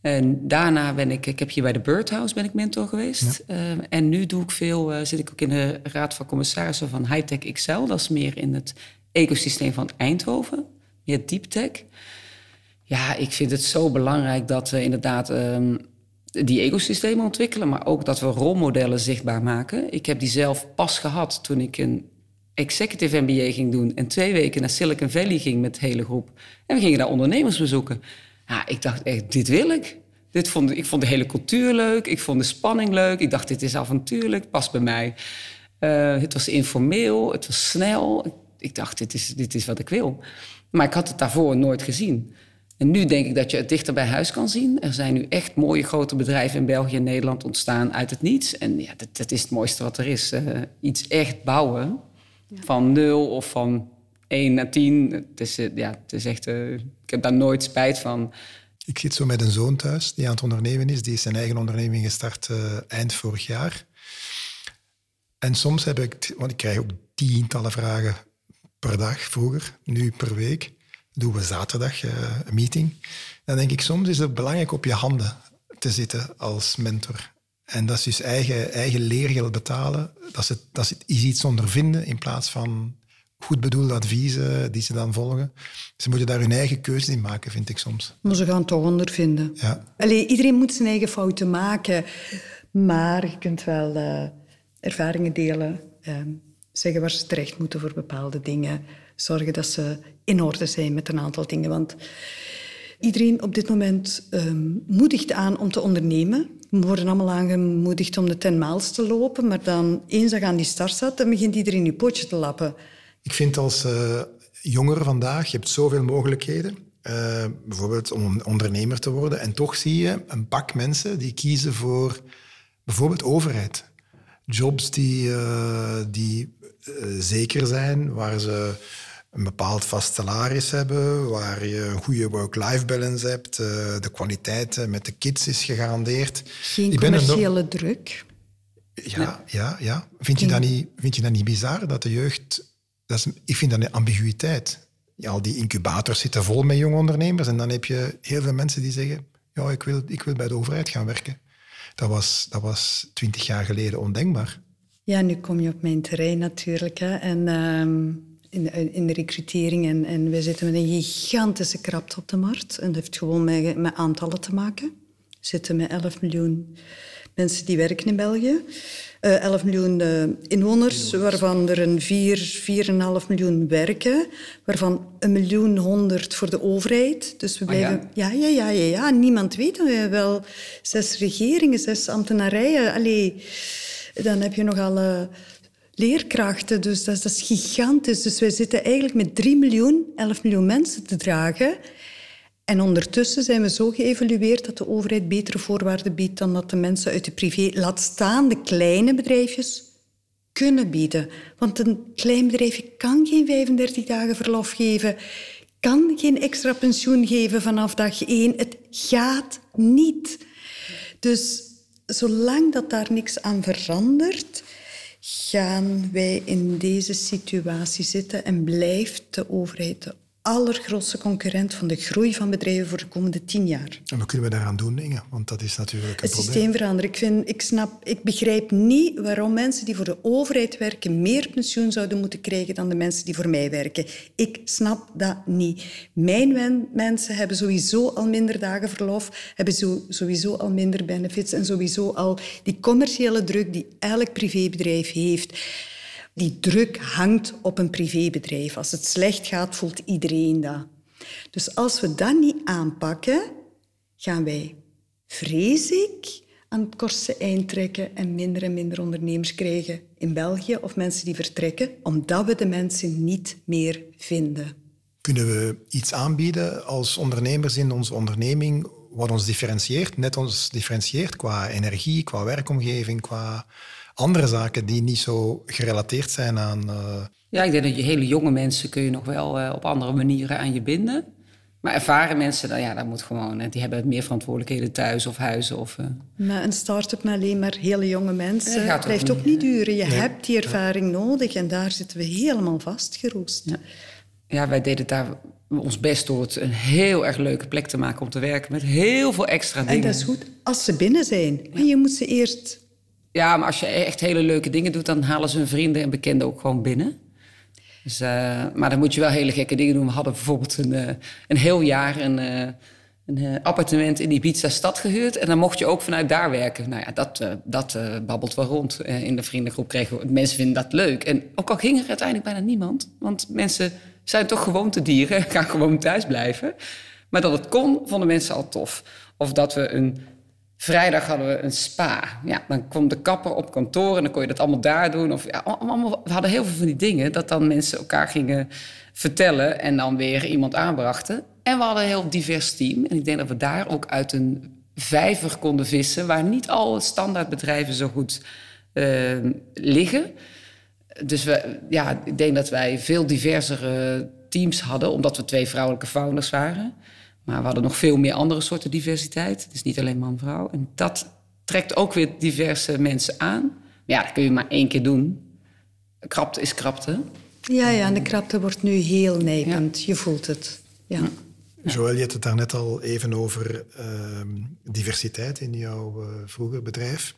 En daarna ben ik, ik heb hier bij de Birdhouse ben ik mentor geweest. Ja. Uh, en nu doe ik veel, zit ik ook in de raad van commissarissen van Hightech XL. Dat is meer in het ecosysteem van Eindhoven, meer deep tech. Ja, ik vind het zo belangrijk dat we inderdaad um, die ecosystemen ontwikkelen, maar ook dat we rolmodellen zichtbaar maken. Ik heb die zelf pas gehad toen ik een executive MBA ging doen en twee weken naar Silicon Valley ging met de hele groep. En we gingen daar ondernemers bezoeken. Ja, ik dacht echt, dit wil ik. Dit vond, ik vond de hele cultuur leuk, ik vond de spanning leuk. Ik dacht, dit is avontuurlijk, past bij mij. Uh, het was informeel, het was snel. Ik dacht, dit is, dit is wat ik wil. Maar ik had het daarvoor nooit gezien. En nu denk ik dat je het dichter bij huis kan zien. Er zijn nu echt mooie grote bedrijven in België en Nederland ontstaan uit het niets. En ja, dat, dat is het mooiste wat er is. Uh, iets echt bouwen van nul of van 1 naar 10. Het is, eh, ja, het is echt, uh, ik heb daar nooit spijt van. Ik zit zo met een zoon thuis die aan het ondernemen is. Die is zijn eigen onderneming gestart uh, eind vorig jaar. En soms heb ik, want ik krijg ook tientallen vragen per dag vroeger, nu per week. Doen we zaterdag uh, een meeting. Dan denk ik, soms is het belangrijk op je handen te zitten als mentor. En dat is dus eigen, eigen leergeld betalen. Dat is, dat is iets ondervinden in plaats van goed bedoelde adviezen die ze dan volgen. Ze moeten daar hun eigen keuze in maken, vind ik soms. Maar ze gaan het toch ondervinden. Ja. Allee, iedereen moet zijn eigen fouten maken. Maar je kunt wel uh, ervaringen delen. Uh, zeggen waar ze terecht moeten voor bepaalde dingen. Zorgen dat ze in orde zijn met een aantal dingen. Want iedereen op dit moment um, moedigt aan om te ondernemen. We worden allemaal aangemoedigd om de 10 miles te lopen, maar dan eens dat je aan die start staat, dan begint iedereen je pootje te lappen. Ik vind als uh, jongere vandaag, je hebt zoveel mogelijkheden. Uh, bijvoorbeeld om ondernemer te worden. En toch zie je een pak mensen die kiezen voor bijvoorbeeld overheid. Jobs die, uh, die zeker zijn, waar ze een bepaald vast salaris hebben, waar je een goede work-life balance hebt, eh, de kwaliteit met de kids is gegarandeerd. Geen commerciële druk. Ja, ja, ja. Vind, je dat niet, vind je dat niet bizar dat de jeugd... Dat is, ik vind dat een ambiguïteit. Ja, al die incubators zitten vol met jonge ondernemers en dan heb je heel veel mensen die zeggen Ja, ik wil, ik wil bij de overheid gaan werken. Dat was, dat was twintig jaar geleden ondenkbaar. Ja, nu kom je op mijn terrein natuurlijk. Hè. En ehm, in, in de recrutering. En, en we zitten met een gigantische krapte op de markt. En dat heeft gewoon met, met aantallen te maken. We zitten met 11 miljoen mensen die werken in België. Uh, eh, 11 miljoen uh, inwoners, waarvan er een 4, 4,5 miljoen werken, waarvan een miljoen honderd voor de overheid. Dus we blijven... ja? ja? Ja, ja, ja, Niemand weet. We hebben wel zes regeringen, zes ambtenarijen. Allee, dan heb je nog alle leerkrachten. Dus dat is, gigantisch. Dus wij zitten eigenlijk met 3 miljoen, 11 miljoen mensen te dragen. En ondertussen zijn we zo geëvolueerd dat de overheid betere voorwaarden biedt dan dat de mensen uit de privé, laat staan de kleine bedrijfjes, kunnen bieden. Want een klein bedrijfje kan geen 35 dagen verlof geven, kan geen extra pensioen geven vanaf dag één. Het gaat niet. Dus zolang dat daar niks aan verandert, gaan wij in deze situatie zitten en blijft de overheid de allergrootste concurrent van de groei van bedrijven voor de komende tien jaar. En wat kunnen we daaraan doen, Inge? Want dat is natuurlijk een het probleem. Het systeem veranderen. Ik, vind, ik, snap, ik begrijp niet waarom mensen die voor de overheid werken meer pensioen zouden moeten krijgen dan de mensen die voor mij werken. Ik snap dat niet. Mijn mensen hebben sowieso al minder dagen verlof, hebben sowieso al minder benefits en sowieso al die commerciële druk die elk privébedrijf heeft. Die druk hangt op een privébedrijf. Als het slecht gaat, voelt iedereen dat. Dus als we dat niet aanpakken, gaan wij, vrees ik, aan het kortste eind trekken en minder en minder ondernemers krijgen in België of mensen die vertrekken, omdat we de mensen niet meer vinden. Kunnen we iets aanbieden als ondernemers in onze onderneming wat ons differentieert, net ons differentieert qua energie, qua werkomgeving, qua andere zaken die niet zo gerelateerd zijn aan. Uh... Ja, ik denk dat je hele jonge mensen kun je nog wel uh, op andere manieren aan je binden. Maar ervaren mensen, dan, ja, dat moet gewoon. Die hebben meer verantwoordelijkheden thuis of huizen. Of, uh... Maar een start-up met alleen maar hele jonge mensen dat blijft ook niet duren. Je hebt die ervaring nodig en daar zitten we helemaal vastgeroest. Ja. ja, wij deden daar ons best door het een heel erg leuke plek te maken om te werken. Met heel veel extra dingen. En dat is goed als ze binnen zijn. Maar je moet ze eerst ja, maar als je echt hele leuke dingen doet, dan halen ze hun vrienden en bekenden ook gewoon binnen. Dus, uh, maar dan moet je wel hele gekke dingen doen. We hadden bijvoorbeeld een, uh, een heel jaar een, uh, een appartement in Ibiza stad gehuurd. En dan mocht je ook vanuit daar werken. Nou ja, dat, dat babbelt wel rond. in de vriendengroep kregen mensen vinden dat leuk. En ook al ging er uiteindelijk bijna niemand. Want mensen zijn toch gewoontedieren, gaan gewoon thuis blijven. Maar dat het kon, vonden mensen al tof. Of dat we een Vrijdag hadden we een spa. Ja, dan kwam de kapper op kantoor en dan kon je dat allemaal daar doen. Of, we hadden heel veel van die dingen dat dan mensen elkaar gingen vertellen en dan weer iemand aanbrachten. En we hadden een heel divers team. En ik denk dat we daar ook uit een vijver konden vissen waar niet alle standaardbedrijven zo goed uh, liggen. Dus we, ja, ik denk dat wij veel diversere teams hadden, omdat we twee vrouwelijke founders waren. Maar we hadden nog veel meer andere soorten diversiteit. Het is niet alleen man-vrouw. En dat trekt ook weer diverse mensen aan. Maar ja, dat kun je maar één keer doen. Krapte is krapte. Ja, ja, en de krapte wordt nu heel nijpend. Je voelt het. Ja. Joël, je had het daarnet al even over uh, diversiteit in jouw uh, vroeger bedrijf.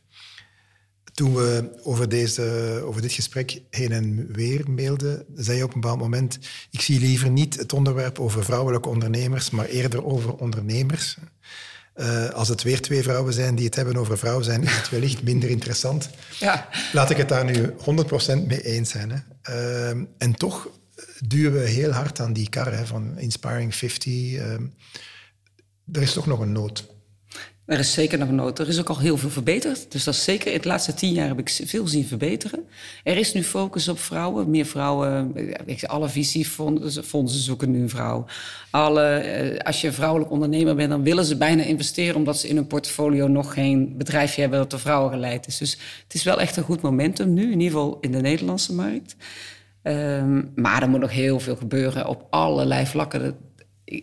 Toen we over, deze, over dit gesprek heen en weer mailden, zei je op een bepaald moment: Ik zie liever niet het onderwerp over vrouwelijke ondernemers, maar eerder over ondernemers. Uh, als het weer twee vrouwen zijn die het hebben over vrouwen zijn, is het wellicht minder interessant. Ja. Laat ik het daar nu 100% mee eens zijn. Hè. Uh, en toch duwen we heel hard aan die kar hè, van Inspiring 50. Uh, ehm, er is toch nog een nood. Er is zeker nog nood. Er is ook al heel veel verbeterd. Dus dat is zeker. In de laatste tien jaar heb ik veel zien verbeteren. Er is nu focus op vrouwen. Meer vrouwen. Alle visiefondsen zoeken nu een vrouw. Alle, eh, als je vrouwelijk ondernemer bent, dan willen ze bijna investeren. omdat ze in hun portfolio nog geen bedrijfje hebben dat door vrouwen geleid is. Dus het is wel echt een goed momentum nu. In ieder geval in de Nederlandse markt. Um, maar er moet nog heel veel gebeuren op allerlei vlakken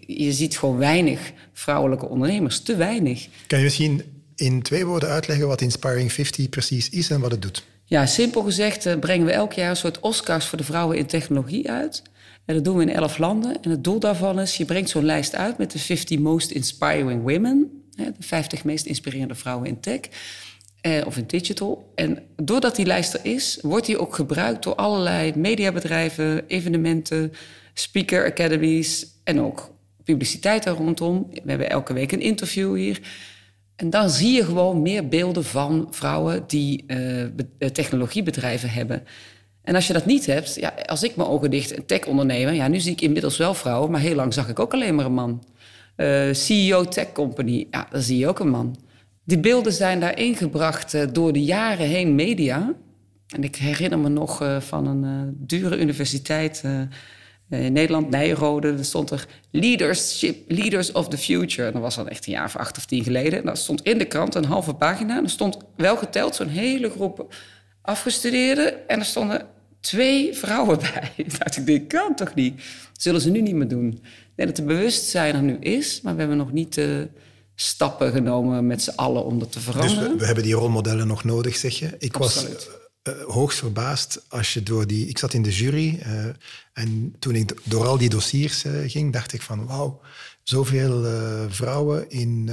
je ziet gewoon weinig vrouwelijke ondernemers, te weinig. Kan je misschien in twee woorden uitleggen wat Inspiring 50 precies is en wat het doet? Ja, simpel gezegd eh, brengen we elk jaar een soort Oscars voor de vrouwen in technologie uit. En dat doen we in elf landen. En het doel daarvan is, je brengt zo'n lijst uit met de 50 most inspiring women. de 50 meest inspirerende vrouwen in tech. Eh, of in digital. En doordat die lijst er is, wordt die ook gebruikt door allerlei mediabedrijven, evenementen, speaker academies en ook publiciteit daar rondom. We hebben elke week een interview hier. En dan zie je gewoon meer beelden van vrouwen die uh, technologiebedrijven hebben. En als je dat niet hebt, ja, als ik mijn ogen dicht een tech-ondernemer, ja, nu zie ik inmiddels wel vrouwen, maar heel lang zag ik ook alleen maar een man. Uh, CEO tech company, ja, dan zie je ook een man. Die beelden zijn daar ingebracht door de jaren heen media. En ik herinner me nog van een dure universiteit in Nederland, Nijrode. Daar stond er Leadership, Leaders of the Future. Dat was dan echt een jaar of acht of tien geleden. En dat stond in de krant een halve pagina. En er stond wel geteld zo'n hele groep afgestudeerden. En er stonden twee vrouwen bij. Ik dacht, ik, dit kan toch niet? Dat zullen ze nu niet meer doen. Denk dat het bewustzijn er nu is, maar we hebben nog niet de stappen genomen met z'n allen om dat te veranderen. Dus we, we, hebben die rolmodellen nog nodig, zeg je? Ik Absoluut. was uh, hoogst verbaasd als je door die... Ik zat in de jury uh, en toen ik door al die dossiers uh, ging, dacht ik van wauw, zoveel vrouwen in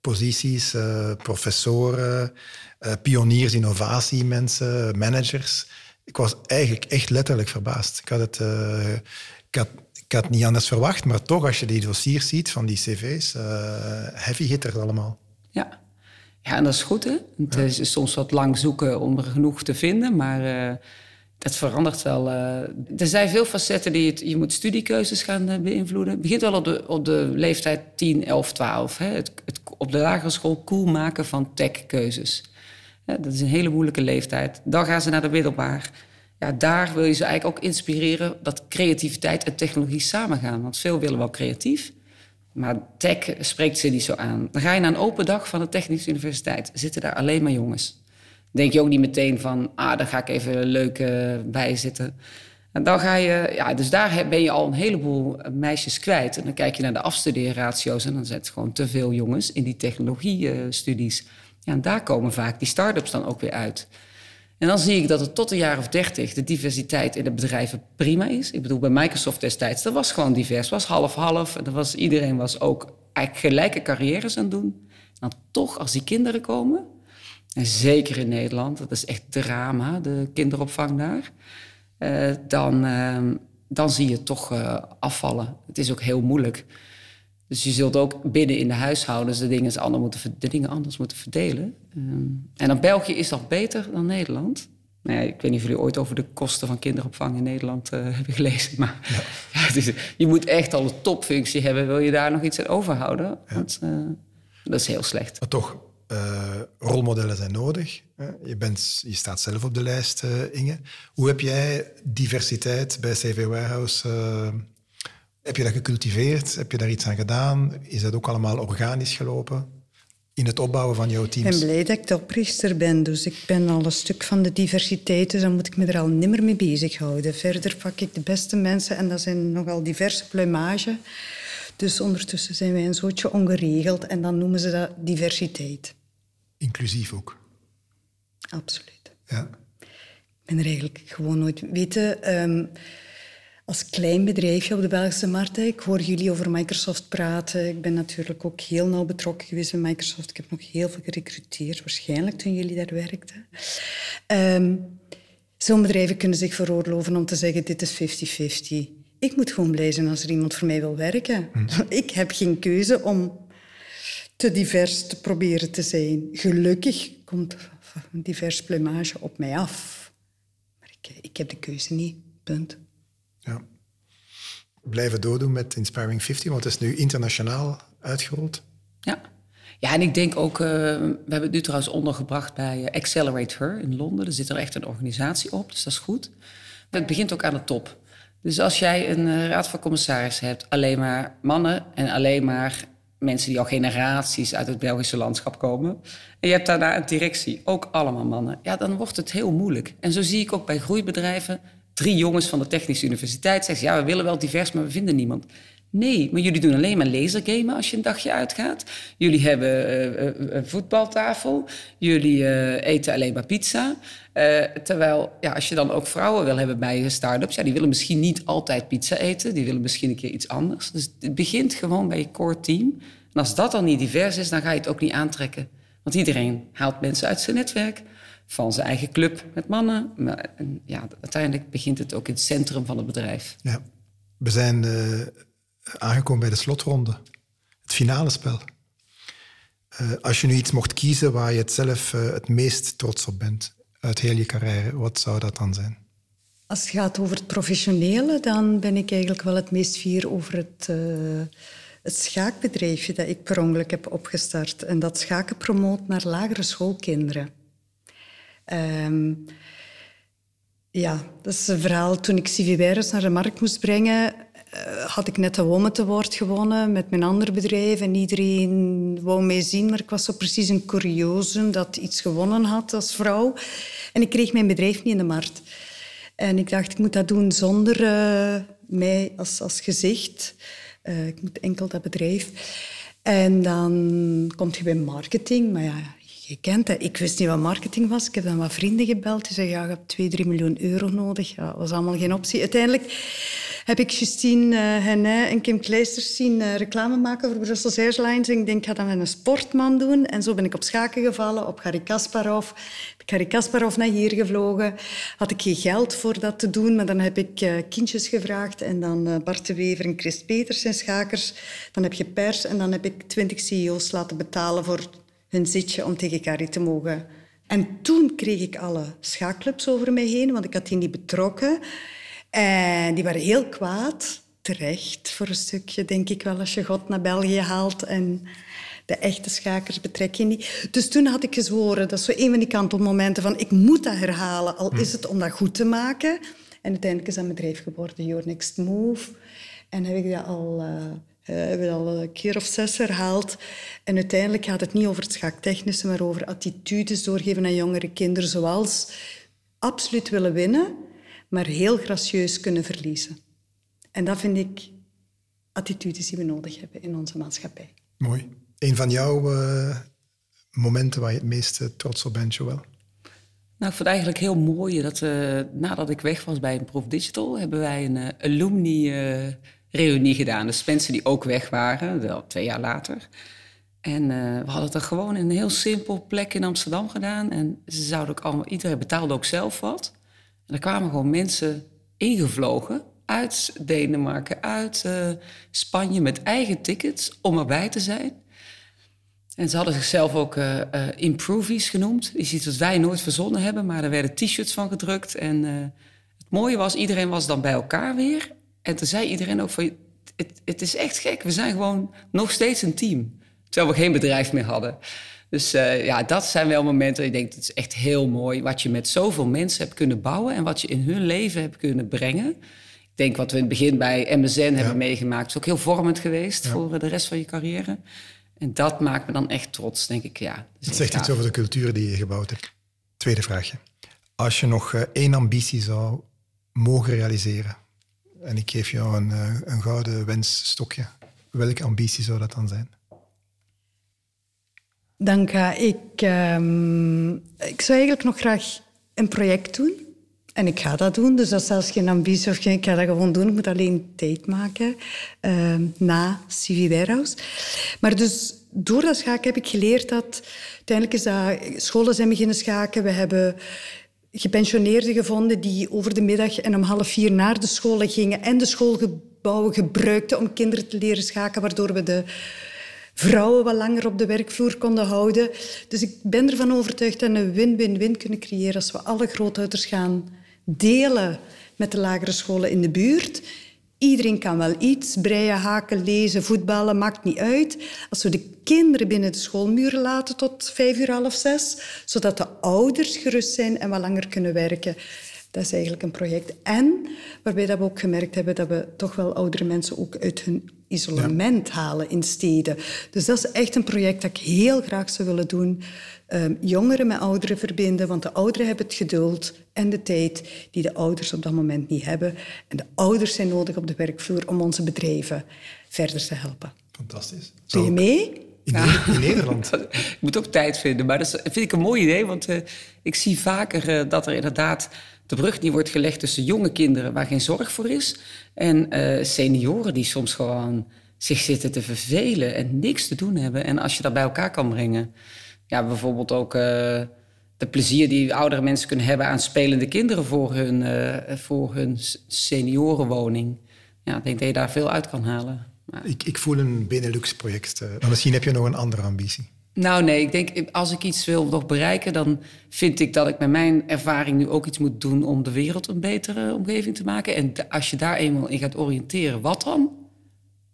posities, professoren, pioniers, innovatiemensen, managers ik was eigenlijk echt letterlijk verbaasd. Ik had het, ik had, ik had niet anders verwacht, maar toch, als je die dossiers ziet van die cv's, heavy hitters allemaal. Ja. Ja, en dat is goed, hè? Het is soms wat lang zoeken om er genoeg te vinden, maar uh, dat verandert wel. er zijn veel facetten die het, je moet studiekeuzes gaan beïnvloeden. Het begint wel op de, op de leeftijd 10, 11, 12. Hè? Het, het op de lagere school cool maken van techkeuzes. Ja, dat is een hele moeilijke leeftijd. Dan gaan ze naar de middelbaar. Ja, daar wil je ze eigenlijk ook inspireren dat creativiteit en technologie samengaan. Want veel willen wel creatief, maar tech spreekt ze niet zo aan. Dan ga je naar een open dag van de Technische Universiteit. Zitten daar alleen maar jongens. Denk je ook niet meteen van, ah, daar ga ik even leuk uh, bij zitten. En dan ga je, ja, dus daar ben je al een heleboel meisjes kwijt. En dan kijk je naar de afstudeerratio's en dan zit gewoon te veel jongens in die technologiestudies. Uh, ja, en daar komen vaak die start-ups dan ook weer uit. En dan zie ik dat het tot een jaar of dertig de diversiteit in de bedrijven prima is. Ik bedoel, bij Microsoft destijds, dat was gewoon divers. was half-half. Was, iedereen was ook eigenlijk gelijke carrières aan het doen. En dan toch, als die kinderen komen... en zeker in Nederland, dat is echt drama, de kinderopvang daar... Uh, dan, uh, dan zie je toch uh, afvallen. Het is ook heel moeilijk. Dus je zult ook binnen in de huishoudens de dingen anders moeten, de dingen anders moeten verdelen. Um, en dan België is dat beter dan Nederland. Nou ja, ik weet niet of jullie ooit over de kosten van kinderopvang in Nederland uh, hebben gelezen. Maar ja. ja dus je moet echt al een topfunctie hebben. Wil je daar nog iets aan overhouden? Want uh, dat is heel slecht. Maar toch, uh, rolmodellen zijn nodig. Je, bent, je staat zelf op de lijst, Inge. Hoe heb jij diversiteit bij CV Warehouse heb je dat gecultiveerd? Heb je daar iets aan gedaan? Is dat ook allemaal organisch gelopen? In het opbouwen van jouw teams? Ik ben blij dat ik oprichter ben. Dus ik ben al een stuk van de diversiteit. Dus dan moet ik me er al nimmer mee bezighouden. Verder pak ik de beste mensen. En dat zijn nogal diverse plumage. Dus ondertussen zijn wij een zootje ongeregeld. En dan noemen ze dat diversiteit. Inclusief ook? Absoluut. Ja. Ik ben er eigenlijk gewoon nooit... Weten... Um, als klein bedrijfje op de Belgische markt. Ik hoor jullie over Microsoft praten. Ik ben natuurlijk ook heel nauw betrokken geweest bij Microsoft. Ik heb nog heel veel gerecruiteerd, waarschijnlijk toen jullie daar werkten. Um, Zo'n bedrijven kunnen zich veroorloven om te zeggen: dit is 50-50. Ik moet gewoon blij zijn als er iemand voor mij wil werken. Hm. Ik heb geen keuze om te divers te proberen te zijn. Gelukkig komt een divers plumage op mij af. Maar ik, ik heb de keuze niet. Punt. Ja. Blijven doordoen met Inspiring 50, want het is nu internationaal uitgerold. Ja. Ja, en ik denk ook, uh, we hebben het nu trouwens ondergebracht bij eh, Accelerate Her in Londen. Er zit er echt een organisatie op, dus dat is goed. Het begint ook aan de top. Dus als jij een uh, raad van commissarissen hebt, alleen maar mannen en alleen maar mensen die al generaties uit het Belgische landschap komen. En je hebt daarna een directie, ook allemaal mannen. Ja, dan wordt het heel moeilijk. En zo zie ik ook bij groeibedrijven drie jongens van de Technische Universiteit zeggen... ja, we willen wel divers, maar we vinden niemand. Nee, maar jullie doen alleen maar lasergamen als je een dagje uitgaat. Jullie hebben uh, een voetbaltafel. Jullie uh, eten alleen maar pizza. Terwijl, ja, als je dan ook vrouwen wil hebben bij start-ups... Ja, die willen misschien niet altijd pizza eten. Die willen misschien een keer iets anders. Dus het begint gewoon bij je core team. En als dat dan niet divers is, dan ga je het ook niet aantrekken. Want iedereen haalt mensen uit zijn netwerk, van zijn eigen club met mannen. Maar ja, uiteindelijk begint het ook in het centrum van het bedrijf. Ja. We zijn uh, aangekomen bij de slotronde, het finale spel. Uh, als je nu iets mocht kiezen waar je het zelf uh, het meest trots op bent uit heel je carrière, wat zou dat dan zijn? Als het gaat over het professionele, dan ben ik eigenlijk wel het meest fier over het, uh, het schaakbedrijfje dat ik per ongeluk heb opgestart. En dat schaken promoot naar lagere schoolkinderen. Um, ja, dat is een verhaal. Toen ik Civiberes naar de markt moest brengen, uh, had ik net de te woord gewonnen met mijn ander bedrijf. En iedereen wou mij zien, maar ik was zo precies een curiosum dat iets gewonnen had als vrouw. En ik kreeg mijn bedrijf niet in de markt. En ik dacht, ik moet dat doen zonder uh, mij als, als gezicht. Uh, ik moet enkel dat bedrijf. En dan komt je bij marketing. Maar ja, je kent het. Ik wist niet wat marketing was. Ik heb dan wat vrienden gebeld. Die zeiden, ja, je hebt 2, 3 miljoen euro nodig. Ja, dat was allemaal geen optie. Uiteindelijk heb ik Justine uh, en Kim Kleisters zien uh, reclame maken voor Brussels Airlines. En ik denk, ik ga dat met een sportman doen. En zo ben ik op schaken gevallen, op Garry Kasparov. Heb ik Garry Kasparov naar hier gevlogen. Had ik geen geld voor dat te doen, maar dan heb ik uh, kindjes gevraagd. En dan Bart de Wever en Chris Peters en schakers. Dan heb je pers en dan heb ik twintig CEO's laten betalen voor hun zitje om tegen Carrie te mogen. En toen kreeg ik alle schaakclubs over mij heen, want ik had die niet betrokken. En die waren heel kwaad. Terecht, voor een stukje, denk ik wel, als je God naar België haalt en de echte schakers betrek je niet. Dus toen had ik gezworen, dat is zo een van die kantelmomenten van ik moet dat herhalen, al is het om dat goed te maken. En uiteindelijk is dat bedrijf geworden, Your Next Move. En heb ik dat al... Uh, uh, hebben we al een keer of zes herhaald. En uiteindelijk gaat het niet over het schaaktechnische, maar over attitudes doorgeven aan jongere kinderen, zoals absoluut willen winnen, maar heel gracieus kunnen verliezen. En dat vind ik attitudes die we nodig hebben in onze maatschappij. Mooi. Een van jouw uh, momenten waar je het meest uh, trots op bent, Joël? Nou, ik vond het eigenlijk heel mooi dat uh, nadat ik weg was bij een Prof Digital, hebben wij een alumni reunie gedaan. Dus mensen die ook weg waren, wel twee jaar later. En uh, we hadden het er gewoon in een heel simpel plek in Amsterdam gedaan. En ze zouden ook allemaal, iedereen betaalde ook zelf wat. En er kwamen gewoon mensen ingevlogen uit Denemarken, uit uh, Spanje met eigen tickets om erbij te zijn. En ze hadden zichzelf ook uh, improvies genoemd. Is iets wat wij nooit verzonnen hebben, maar er werden t-shirts van gedrukt. En het mooie was, iedereen was dan bij elkaar weer. En toen zei iedereen ook van, het, het is echt gek. We zijn gewoon nog steeds een team. Terwijl we geen bedrijf meer hadden. Dus uh, ja, dat zijn wel momenten. Ik denk, het is echt heel mooi wat je met zoveel mensen hebt kunnen bouwen en wat je in hun leven hebt kunnen brengen. Ik denk wat we in het begin bij MSN ja. hebben meegemaakt, is ook heel vormend geweest ja. voor de rest van je carrière. En dat maakt me dan echt trots, denk ik. Ja, het zegt iets over de cultuur die je gebouwd hebt. Tweede vraagje. Als je nog uh, één ambitie zou mogen realiseren, en ik geef jou een, uh, een gouden wensstokje, welke ambitie zou dat dan zijn? Dan ik... Um, ik zou eigenlijk nog graag een project doen. En ik ga dat doen, dus dat is zelfs geen ambitie of geen... Ik ga dat gewoon doen, ik moet alleen tijd maken uh, na CV Warehouse. Maar dus door dat schaken heb ik geleerd dat... Uiteindelijk is dat... Scholen zijn beginnen schaken, we hebben gepensioneerden gevonden die over de middag en om half vier naar de scholen gingen en de schoolgebouwen gebruikten om kinderen te leren schaken, waardoor we de vrouwen wat langer op de werkvloer konden houden. Dus ik ben ervan overtuigd dat we een win-win-win kunnen creëren als we alle grootouders gaan delen met de lagere scholen in de buurt. Iedereen kan wel iets, breien, haken, lezen, voetballen, maakt niet uit. Als we de kinderen binnen de schoolmuren laten tot vijf uur, half zes, zodat de ouders gerust zijn en wat langer kunnen werken. Dat is eigenlijk een project. En waarbij dat we ook gemerkt hebben dat we toch wel oudere mensen ook uit hun isolement ja. halen in steden. Dus dat is echt een project dat ik heel graag zou willen doen. Um, jongeren met ouderen verbinden, want de ouderen hebben het geduld en de tijd die de ouders op dat moment niet hebben. En de ouders zijn nodig op de werkvloer om onze bedrijven verder te helpen. Fantastisch. Doe je mee? In, ja. in Nederland. ik moet ook tijd vinden, maar dat vind ik een mooi idee, want uh, ik zie vaker uh, dat er inderdaad de brug die wordt gelegd tussen jonge kinderen waar geen zorg voor is en uh, senioren die soms gewoon zich zitten te vervelen en niks te doen hebben. En als je dat bij elkaar kan brengen, ja, bijvoorbeeld ook uh, de plezier die oudere mensen kunnen hebben aan spelende kinderen voor hun, uh, voor hun seniorenwoning. Ja, ik denk dat je daar veel uit kan halen. Ik, ik voel een Benelux-project. maar misschien heb je nog een andere ambitie. Nou nee, ik denk als ik iets wil nog bereiken, dan vind ik dat ik met mijn ervaring nu ook iets moet doen om de wereld een betere omgeving te maken. En als je daar eenmaal in gaat oriënteren, wat dan?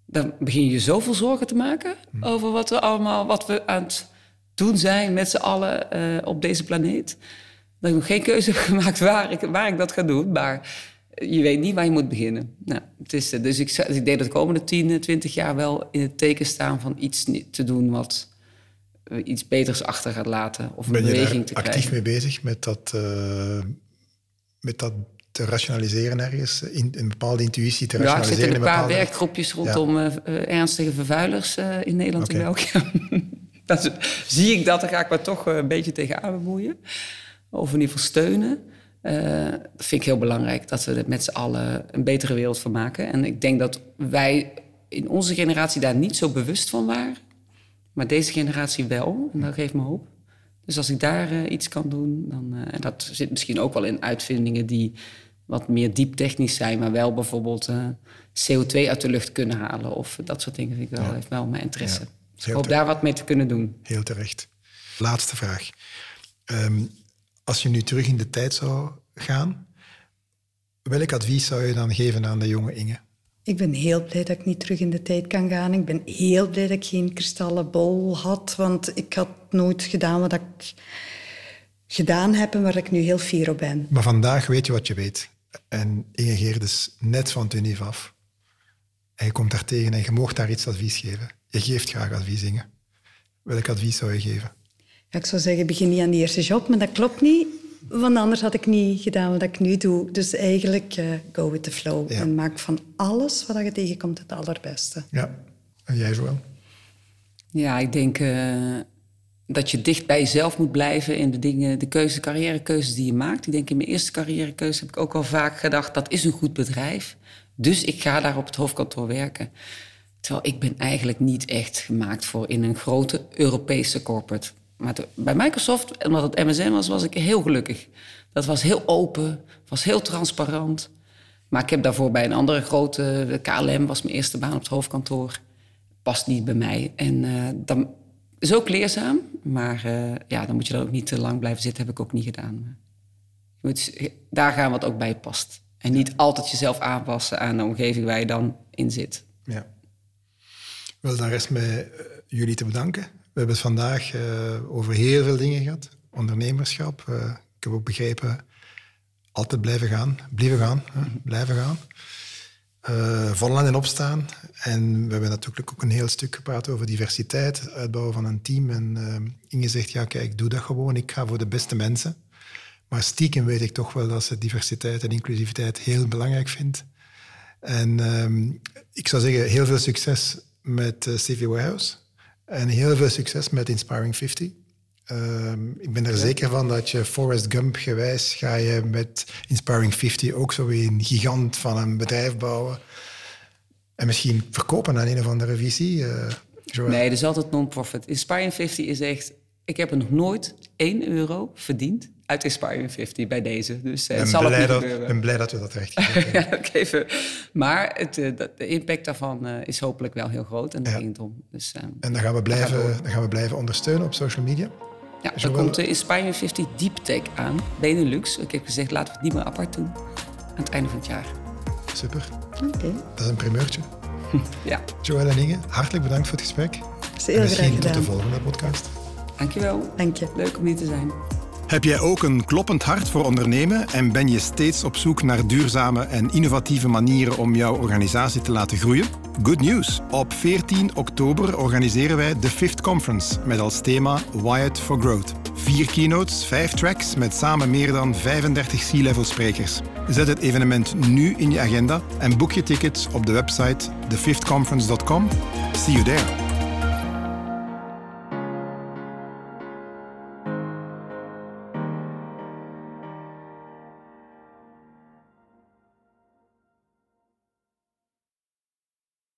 Dan begin je zoveel zorgen te maken hm. over wat we allemaal, wat we aan het zijn met z'n allen uh, op deze planeet. Dat ik nog geen keuze heb gemaakt waar ik, waar ik dat ga doen, maar je weet niet waar je moet beginnen. Nou, het is, dus ik, ik denk dat de komende 10, 20 jaar wel in het teken staan van iets te doen wat iets beters achter gaat laten of een ben beweging te krijgen. actief mee bezig met dat, uh, met dat te rationaliseren ergens, in, een bepaalde intuïtie te rationaliseren? Ja, ik zit in een paar werkgroepjes rondom ja. ernstige vervuilers uh, in Nederland okay. en België. dan zie ik dat, dan ga ik me toch een beetje tegenaan bemoeien. Of in ieder geval steunen. dat vind ik heel belangrijk, dat we er met z'n allen een betere wereld van maken. En ik denk dat wij in onze generatie daar niet zo bewust van waren. Maar deze generatie wel, en dat geeft me hoop. Dus als ik daar uh, iets kan doen, dan, uh, en dat zit misschien ook wel in uitvindingen die wat meer diep technisch zijn, maar wel bijvoorbeeld uh, CO2 uit de lucht kunnen halen of dat soort dingen vind ik wel, ja. heeft wel mijn interesse. Ja, ik hoop daar wat mee te kunnen doen. Heel terecht. Laatste vraag. Um, als je nu terug in de tijd zou gaan, welk advies zou je dan geven aan de jonge Inge? Ik ben heel blij dat ik niet terug in de tijd kan gaan. Ik ben heel blij dat ik geen kristallen bol had, want ik had nooit gedaan wat ik gedaan heb en waar ik nu heel fier op ben. Maar vandaag weet je wat je weet. En Inge Geerdes net van Tunief af. En je komt daar tegen en je mag daar iets advies geven. Je geeft graag advies, Inge. Welk advies zou je geven? Ja, ik zou zeggen, begin niet aan die eerste job, maar dat klopt niet. Want anders had ik niet gedaan wat ik nu doe. Dus eigenlijk uh, go with the flow. En maak van alles wat je tegenkomt het allerbeste. Ja. En jij zo wel? Ja, ik denk uh, dat je dicht bij jezelf moet blijven in de dingen, de keuze, carrièrekeuzes die je maakt. Ik denk in mijn eerste carrièrekeuze heb ik ook al vaak gedacht, dat is een goed bedrijf. Dus ik ga daar op het hoofdkantoor werken. Terwijl ik ben eigenlijk niet echt gemaakt voor in een grote Europese corporate. Maar bij Microsoft, omdat het MSN was, was ik heel gelukkig. Dat was heel open, was heel transparant. Maar ik heb daarvoor bij een andere grote, KLM was mijn eerste baan op het hoofdkantoor. Past niet bij mij. En uh, dan is ook leerzaam, maar uh, ja, dan moet je er ook niet te lang blijven zitten. Heb ik ook niet gedaan. Je moet daar gaan wat ook bij past. En niet altijd jezelf aanpassen aan de omgeving waar je dan in zit. Ja. Wel, dan rest mij uh, jullie te bedanken. We hebben het vandaag uh, over heel veel dingen gehad. Ondernemerschap. Uh, ik heb ook begrepen, altijd blijven gaan. Blijven gaan. Hè? Blijven gaan. Uh, vallen en opstaan. En we hebben natuurlijk ook een heel stuk gepraat over diversiteit, uitbouwen van een team. En Inge zegt, ja kijk, doe dat gewoon. Ik ga voor de beste mensen. Maar stiekem weet ik toch wel dat ze diversiteit en inclusiviteit heel belangrijk vindt. En uh, ik zou zeggen, heel veel succes met uh, CV Warehouse. En heel veel succes met Inspiring 50. Uh, ik ben er zeker van dat je Forrest Gump gewijs ga je met Inspiring 50 ook zo weer een gigant van een bedrijf bouwen. En misschien verkopen aan een of andere visie. Uh, nee, dat is altijd non-profit. Inspiring 50 is echt... Ik heb er nog nooit 1 euro verdiend uit Inspiring 50 bij deze. Dus uh, het zal blij ook niet dat, Ik ben blij dat we dat recht hebben. ja, even. Maar het, uh, de impact daarvan uh, is hopelijk wel heel groot. En daar ja. ging het om. Dus, en dan gaan, we blijven, gaan dan gaan we blijven ondersteunen op social media? Ja, er komt de Inspiring 50 Deep Tech aan. Benelux. Ik heb gezegd, laten we het niet meer apart doen. Aan het einde van het jaar. Super. Okay. Dat is een primeurtje. ja. Joël en Inge, hartelijk bedankt voor het gesprek. Is heel misschien graag tot de volgende podcast. Dankjewel. Dank je. Leuk om hier te zijn. Heb jij ook een kloppend hart voor ondernemen en ben je steeds op zoek naar duurzame en innovatieve manieren om jouw organisatie te laten groeien? Good news! Op 14 oktober organiseren wij de Fifth Conference met als thema Wired for Growth. Vier keynotes, vijf tracks met samen meer dan 35 C-level sprekers. Zet het evenement nu in je agenda en boek je tickets op de website thefifthconference.com. See you there!